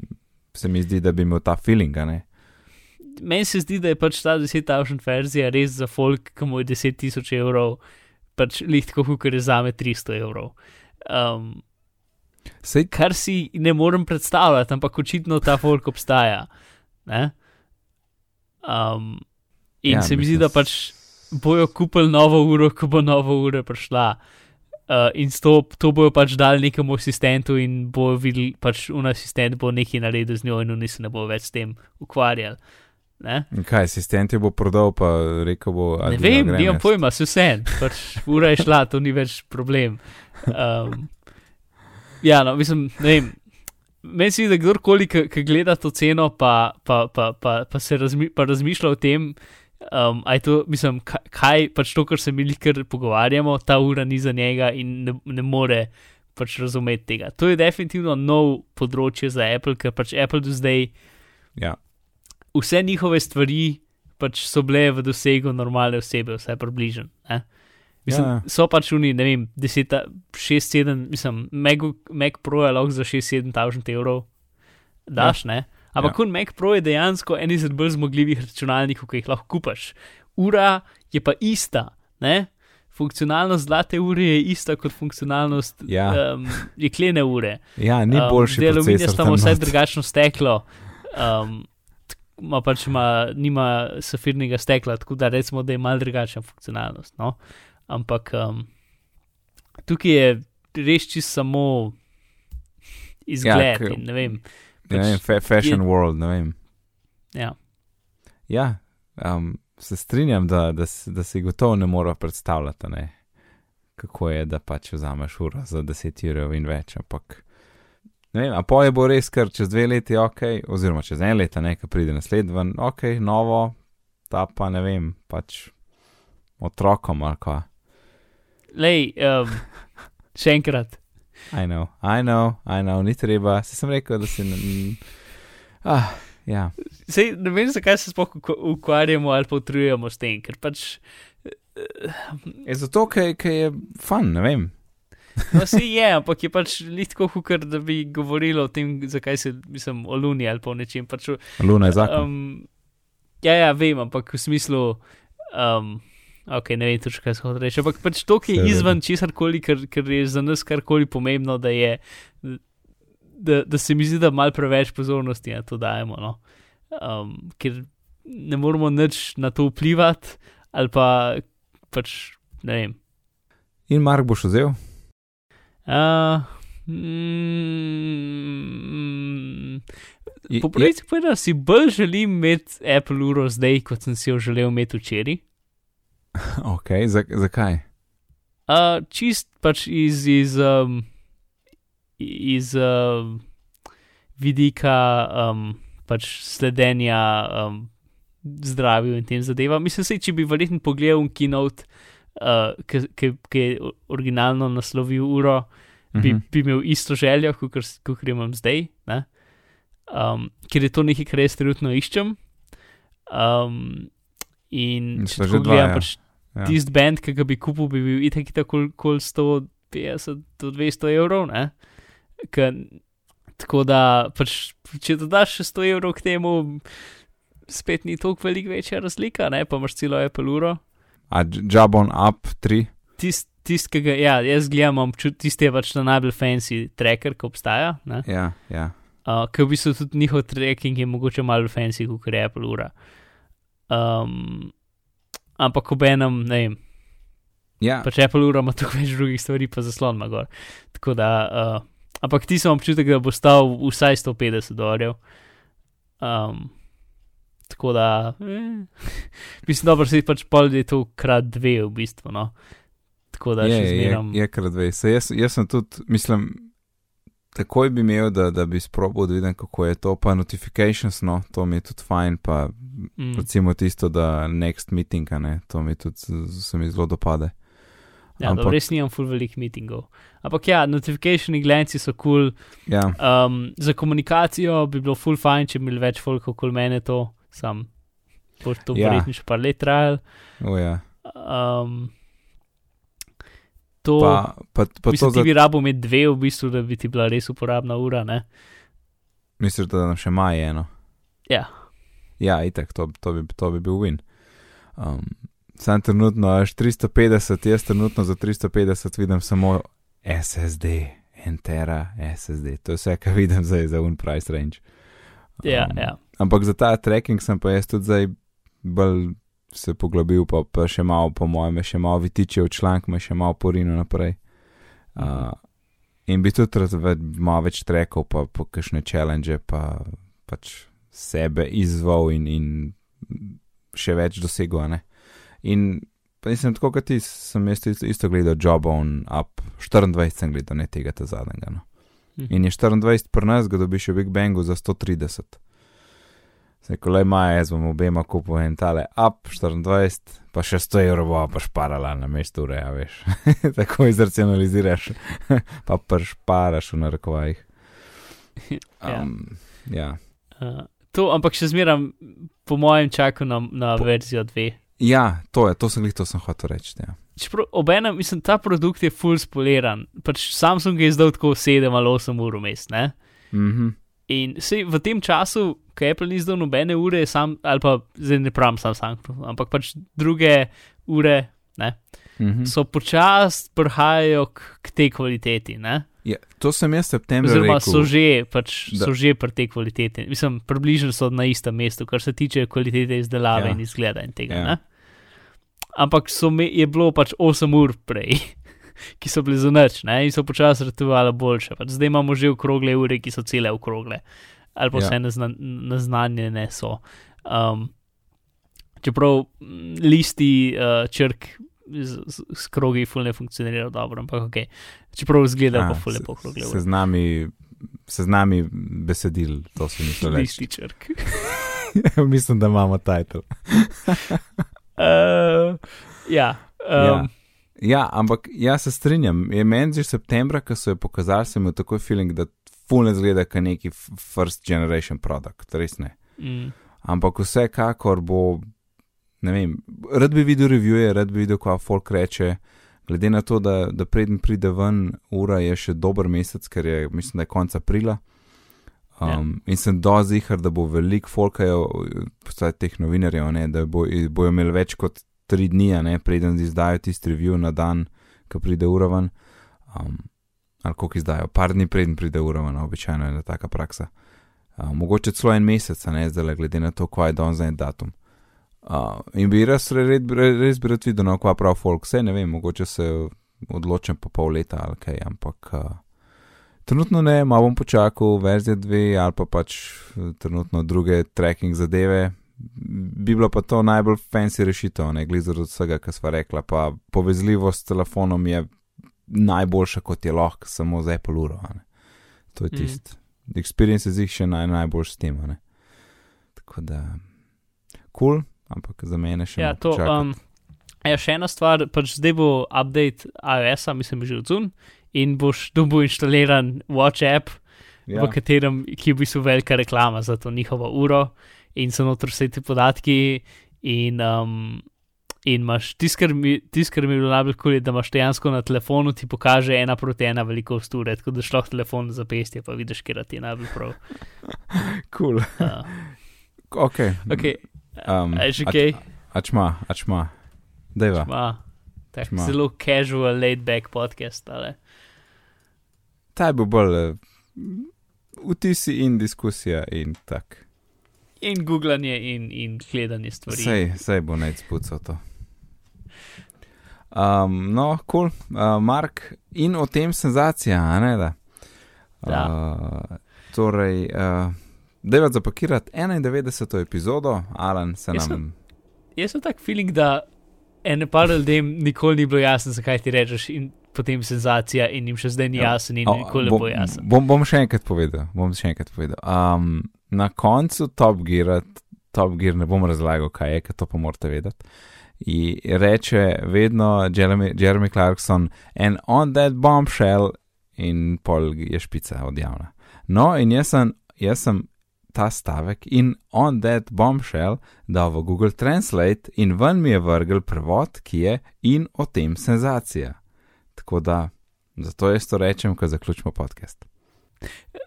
se mi zdi, da bi imel ta feeling. a Ne? Meni se zdi, da je pač ta 10.000 verzija res za folk, ki mu je 10.000 evrov, pač lihtko, kot je za me 300 evrov. Um, Sej, kar si ne morem predstavljati, ampak očitno ta folk obstaja. Ne? Um, in Ja, se mi zdi, da pač bojo kupili novo uro, ko bo nova ura prišla. Uh, in to, to bojo pač dali nekemu asistentu, in bo videl, pač un asistent bo nekaj naredil z njo, in oni se ne bo več s tem ukvarjali. Ne, kaj, asistent jo bo prodal, pa rekel bo. ne "Adijo, vem, nimam jaz." pojma, se vse, pač ura je šla, to ni več problem. Um, ja, no, mislim, ne vem. Meni se zdi, da kdorkoli, ki gleda to ceno, pa, pa, pa, pa, pa se razmi, pa razmišlja o tem, um, to, mislim, kaj, kaj pač to, kar se mi kar pogovarjamo, ta ura ni za njega in ne, ne more pač razumeti tega. To je definitivno nov področje za Apple, ker pač Apple do zdaj Ja, vse njihove stvari pač so bile v dosegu normalne osebe, vsaj približno. ne. Mislim, Ja. ja. So pač oni, ne vem, 10, 6, 7, mislim, Mac, Mac Pro je lahko za 6, 7 tisoč evrov, daš, ja. ne. Ampak Ja. ja. Mac Pro je dejansko en izmed bolj zmogljivih računalnikov, ki jih lahko kupaš. Ura je pa ista, ne. Funkcionalnost zlate ure je ista kot funkcionalnost Ja. um, jeklene ure. ja ni boljši. Zdaj aluminij procesor sta vsaj drugačno steklo. Um, ima pač ima, nima safirnega stekla, tako da recimo, da je mal drugačna funkcionalnost. No? Ampak um, tukaj je res čisto samo izgled Ja, k- in ne vem. Ne vem, fa fashion je- world, ne vem. Ja. Ja, um, se strinjam, da, da, da si gotovo ne moramo predstavljati, ne, kako je, da pač vzameš uro za 10 evrov in več. Ampak, ne vem, a pa je bo res, ker čez dve leti ok, oziroma čez en leta, ne, ki pride naslednji ok, novo, ta pa ne vem, pač otrokom ali kva. Lej, um, še enkrat. I know, I know, I know, ni treba, se sem rekel, da n- n- Ah, ja. Sej, ne vem, zakaj se sploh ukvarjamo ali pa utrujemo s tem, ker pač. Je zato, ker je fun, ne vem. No, se je, ampak je pač litko hukar, da bi govorilo o tem, zakaj se, mislim, o Luni ali pa o nečem. Pač, Luna je zakon. um, ja, ja, vem, ampak v smislu. Um, Ok, ne vem, točno kaj se hoče reči. Ampak pač to, ki je izven česar koli, ker, ker je za nas karkoli pomembno, da je. Da, da se mi zdi, da malo preveč pozornosti na to dajemo. No? Um, ker ne moramo nič na to vplivati, ali pa pač ne vem. In Mark boš vzel? Uh, mm, Je- po pravici povedano, si bolj želim imeti Apple uro zdaj, kot sem si jo želel imeti včeraj. Ok, za, zakaj? Uh, čist pač iz, iz, um, iz um, vidika um, pač sledenja um, zdravju in tem zadevam. Mislim, se, če bi verjetno pogledal keynote, uh, ki je originalno naslovil uro, bi, Mhm. bi imel isto željo, kot imam zdaj, ne? um, ker je to nekaj, kar jaz trenutno iščem. Um, in In če že tako dva, gledam, ja. pač Ja. tisti bend, ki ga bi kupil, bi bil itak tako kol 150 do 200 evrov, ne? Ker tako da, pač, če dodaš še 100 evrov k temu, spet ni toliko velik večja razlika, ne? pa imaš celo Apple uro. A Jabon Up 3? Tist, tist, ki ga, ja, jaz gledam, tisti je pač ta najbolj fancy tracker, ki obstaja. Ne? Ja, ja. Uh, ker v bistvu tudi njihov tracking je mogoče malo fancy, kot je Apple ura. Um, ampak ob enem, ne vem, Ja, pač Apple ura ima toliko več drugih stvari, pa zaslon ima gor. Tako da, uh, ampak ti sem občutek, da bo stal vsaj 150 dolarjev. Um, tako da, eh, mislim, dobro, si pač pol je to krat dve v bistvu, no. Tako da je, še je, zmeram. je kar dve. Se jaz, jaz sem tudi, mislim, takoj bi imel, da, da bi sprobil, da vidim, kako je to, pa notifications, no, to mi je tudi fajn, pa Mm, recimo tisto, da next meeting, ne, to mi tudi se mi zelo dopade. ja, ampak- dobro, res nimam full velik meetingov. Ampak ja, notificationi glenci so kul. Cool. Ja, Um, za komunikacijo bi bilo full fajn, če bi imeli več folk okoli mene to, sam. Bo to Ja. verjetno še par let trajalo. o ja. Um, to, Pa, pa, pa mislim, to ti za, bi rabo imeti dve, v bistvu, da bi ti bila res uporabna ura. Ne? misliš, da nam še ima eno. Ja, Ja, itek, to, to, bi, to bi bil win. Um, sam trenutno až 350, jaz trenutno za 350 vidim samo SSD, Entera, SSD. To je vse, kar vidim zdaj za un price range. ja, Um, ja. Ampak za ta tracking sem pa jaz tudi zdaj bolj se poglobil, pa, pa še malo, po mojem, še malo vitiče v članek, me še malo porino naprej. Uh, in bi tudi rad več, malo več trekov, pa po kakšne challenge, pa pač sebe izval in, in še več dosegel. ne. In pa nisem tako kot ti, sem jaz isto, isto gledal Job on Up, 24 sem gledal, ne tega ta zadnjega. No. Mhm. In je 24 pri nas, ga dobiš v Big Bangu za 130. Se ko le maja, jaz bom obema kupil en tale up 24, pa še 100 evrov bo pa šparala na mestu ure, a veš. Tako izracionaliziraš, pa pršparaš v narekovajih. Ja. Um, ja. Uh, to, ampak še zmeram, po mojem, čakam na, na Po- verzijo 2. ja, to je, to sem jih, to sem hotel reči. Ja. Čeprav obenem, mislim, ta produkt je full spoliran. Pač Samsung je izdal tako 7 ali 8 ur vmes, ne? Mhm. In sej v tem času, ko Apple ni izdal nobene ure, sam, ali pa zdaj ne pravim sam Samsung, ampak pač druge ure, ne, Mhm. so počasi prihajajo k, k tej kvaliteti, ne? Ja, to sem jaz septembra Oziroma rekel. so že, pač, da- so že pri tej kvaliteti. Mislim, približno so na istem mestu, kar se tiče kvalitete izdelave Ja. in izgleda in tega. Ja. Ampak me, je bilo pač 8 ur prej, ki so bili za noč ne? in so počasi ratovali boljše. Pač zdaj imamo že okrogle ure, ki so cele okrogle, ali pa Ja. vse nazna, naznanjene so. Um, čeprav mm, listi uh, črk z, z, z krogi ful ne funkcionirajo dobro, ampak ok. Čeprav izgledajo pa ful lepo okrogle se ure. se z nami besedil, to sem mislil reči. Listi črk. Mislim, da imamo titel. Uh, ja. Um, Ja, ampak jaz se strinjam. Je meni že septembra, ko so jo pokazali, sem imel takoj feeling, da fulne zgleda kot neki first generation product, res ne. mm, Ampak vsekakor bo, ne vem, rad bi videl revije, rad bi videl, kaj folk reče. Glede na to, da, da preden pride ven, ura je še dober mesec, ker je, mislim, da je konec aprila. Um, Ja. In sem dozihar, da bo veliko folkajo, postaj teh novinarjev, ne, da bo, bojo imeli več kot tri dni, ne, preden izdajo tisti review na dan, ko pride ura ven. Um, ali koliko izdajo, par dni preden pride ura ven, običajno je taka praksa. Uh, mogoče celo en mesec, ne zdaj, glede na to, kaj je danes za en datum. Uh, in bi res, res, res bi rad videl, no, kva prav folk, vse ne vem, mogoče se odločim po pol leta ali kaj, ampak uh, trenutno ne, malo bom počakal, verzija dve ali pa pač eh, trenutno druge tracking zadeve. Bi bila pa to najbolj fancy rešitev, ne glede od vsega, kar sva rekla, pa povezljivost s telefonom je najboljša, kot je lahko, samo z Apple uro. ne. To je Mm. tisto. Mm. Experience je zih še naj, najboljši s tem. ne. Tako da, kul, cool, ampak za mene še ja, to. počakati. Um, ja, še ena stvar, pač zdaj bo update iOS-a, mislim, že odzun in boš dobil inštaliran WhatsApp, ja. v katerem ki je v bistvu velika reklama za to njihovo uro in so notri vse ti podatki. In um, In imaš tisto, kar mi, tis, kar mi je bilo najbolj kul, da imaš dejansko na telefonu ti pokaže ena proti ena velikost ure, tako da šloh telefon za pestje, pa vidiš, kje ti je najbolj prav. Kul. Uh, Ok. okay. Um, a- kaj? Ačma, ačma. Deva. Ma, tak, Šma. zelo casual, laid back podcast. Ale. Ta je bil bolj eh, vtisi in diskusija in tak. In googlanje, in, in gledanje stvari. Sej, sej bo nec pucal to. Um, no, kul, cool. uh, Mark, in o tem senzacija, a ne da. Ja. Uh, torej, uh, deva zapakirati 91. epizodo, Alan se Jaz nam. Jaz sem tak feeling, da ene par ljudem nikoli ni bilo jasno, zakaj ti rečeš, in potem senzacija, in jim še zdaj ni Ja. jasen, in O, nikoli ne bo jasen. Bom, bom še enkrat povedal. Bom še enkrat povedal. Um, na koncu Top Gear, Top Gear ne bom razlagal, kaj je, ker to pa morate vedeti. In reče vedno Jeremy, Jeremy Clarkson, and on that bombshell, in pol je špica od javna. No, in jaz sem, jaz sem ta stavek in on that bombshell dal v Google Translate in ven mi je vrgel prevod, ki je in o tem senzacija. Tako da, zato jaz to rečem, ko zaključimo podcast.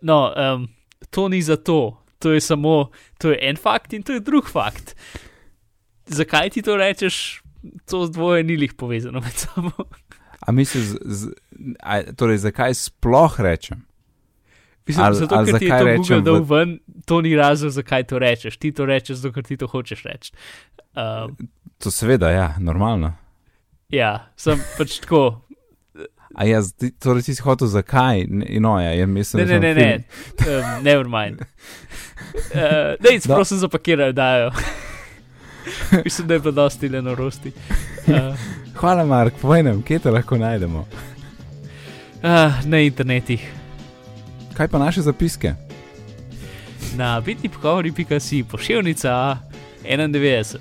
No, um, to ni zato, to je samo, to je en fakt in to je drug fakt. Zakaj ti to rečeš, to dvoje ni lih povezano med sabo. A misliš, z, z, a, torej, zakaj sploh rečem? Mislim, Ali- zato, ali ker ti je to Google dal v- ven, to ni razlog, zakaj to rečeš. Ti to rečeš, zato ker ti to hočeš reči. Um, To seveda, ja, normalno. ja, sem pač tako. A jaz, ti, torej ti si hotel zakaj? No, ja, jaz mislim, Ne, ne, ne, ne, um, never mind. Uh, Dej, Da. prosim, zapakirajo, dajo. Mislim, da je bilo dosti le norosti. Uh, Hvala, Mark, povej nam, kje te lahko najdemo. uh, na internetih. Kaj pa naše zapiske? Na bitni pogovori.si, pošiljnica 91.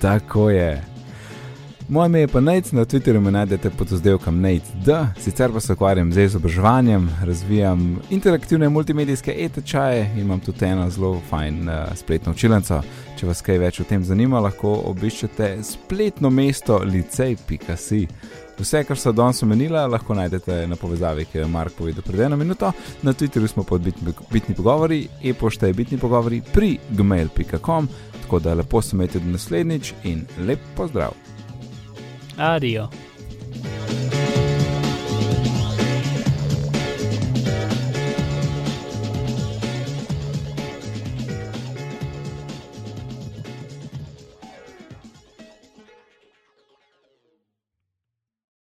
Tako je. Moje ime je pa Nate, na Twitterju me najdete pod oddelkom Nate D, sicer pa se ukvarjam z izobraževanjem, razvijam interaktivne multimedijske e-tečaje in imam tudi eno zelo fajn uh, spletno učilnico. Če vas kaj več o tem zanima, lahko obiščete spletno mesto licej.si. Vse, kar so danes omenila, lahko najdete na povezavi, ki je Mark povedal pred eno minuto. Na Twitterju smo pod bitni, bitni pogovori, e-pošta je bitni pogovori pri gmail.com, tako da lepo se imejte do naslednjič in lep pozdrav. Adiós.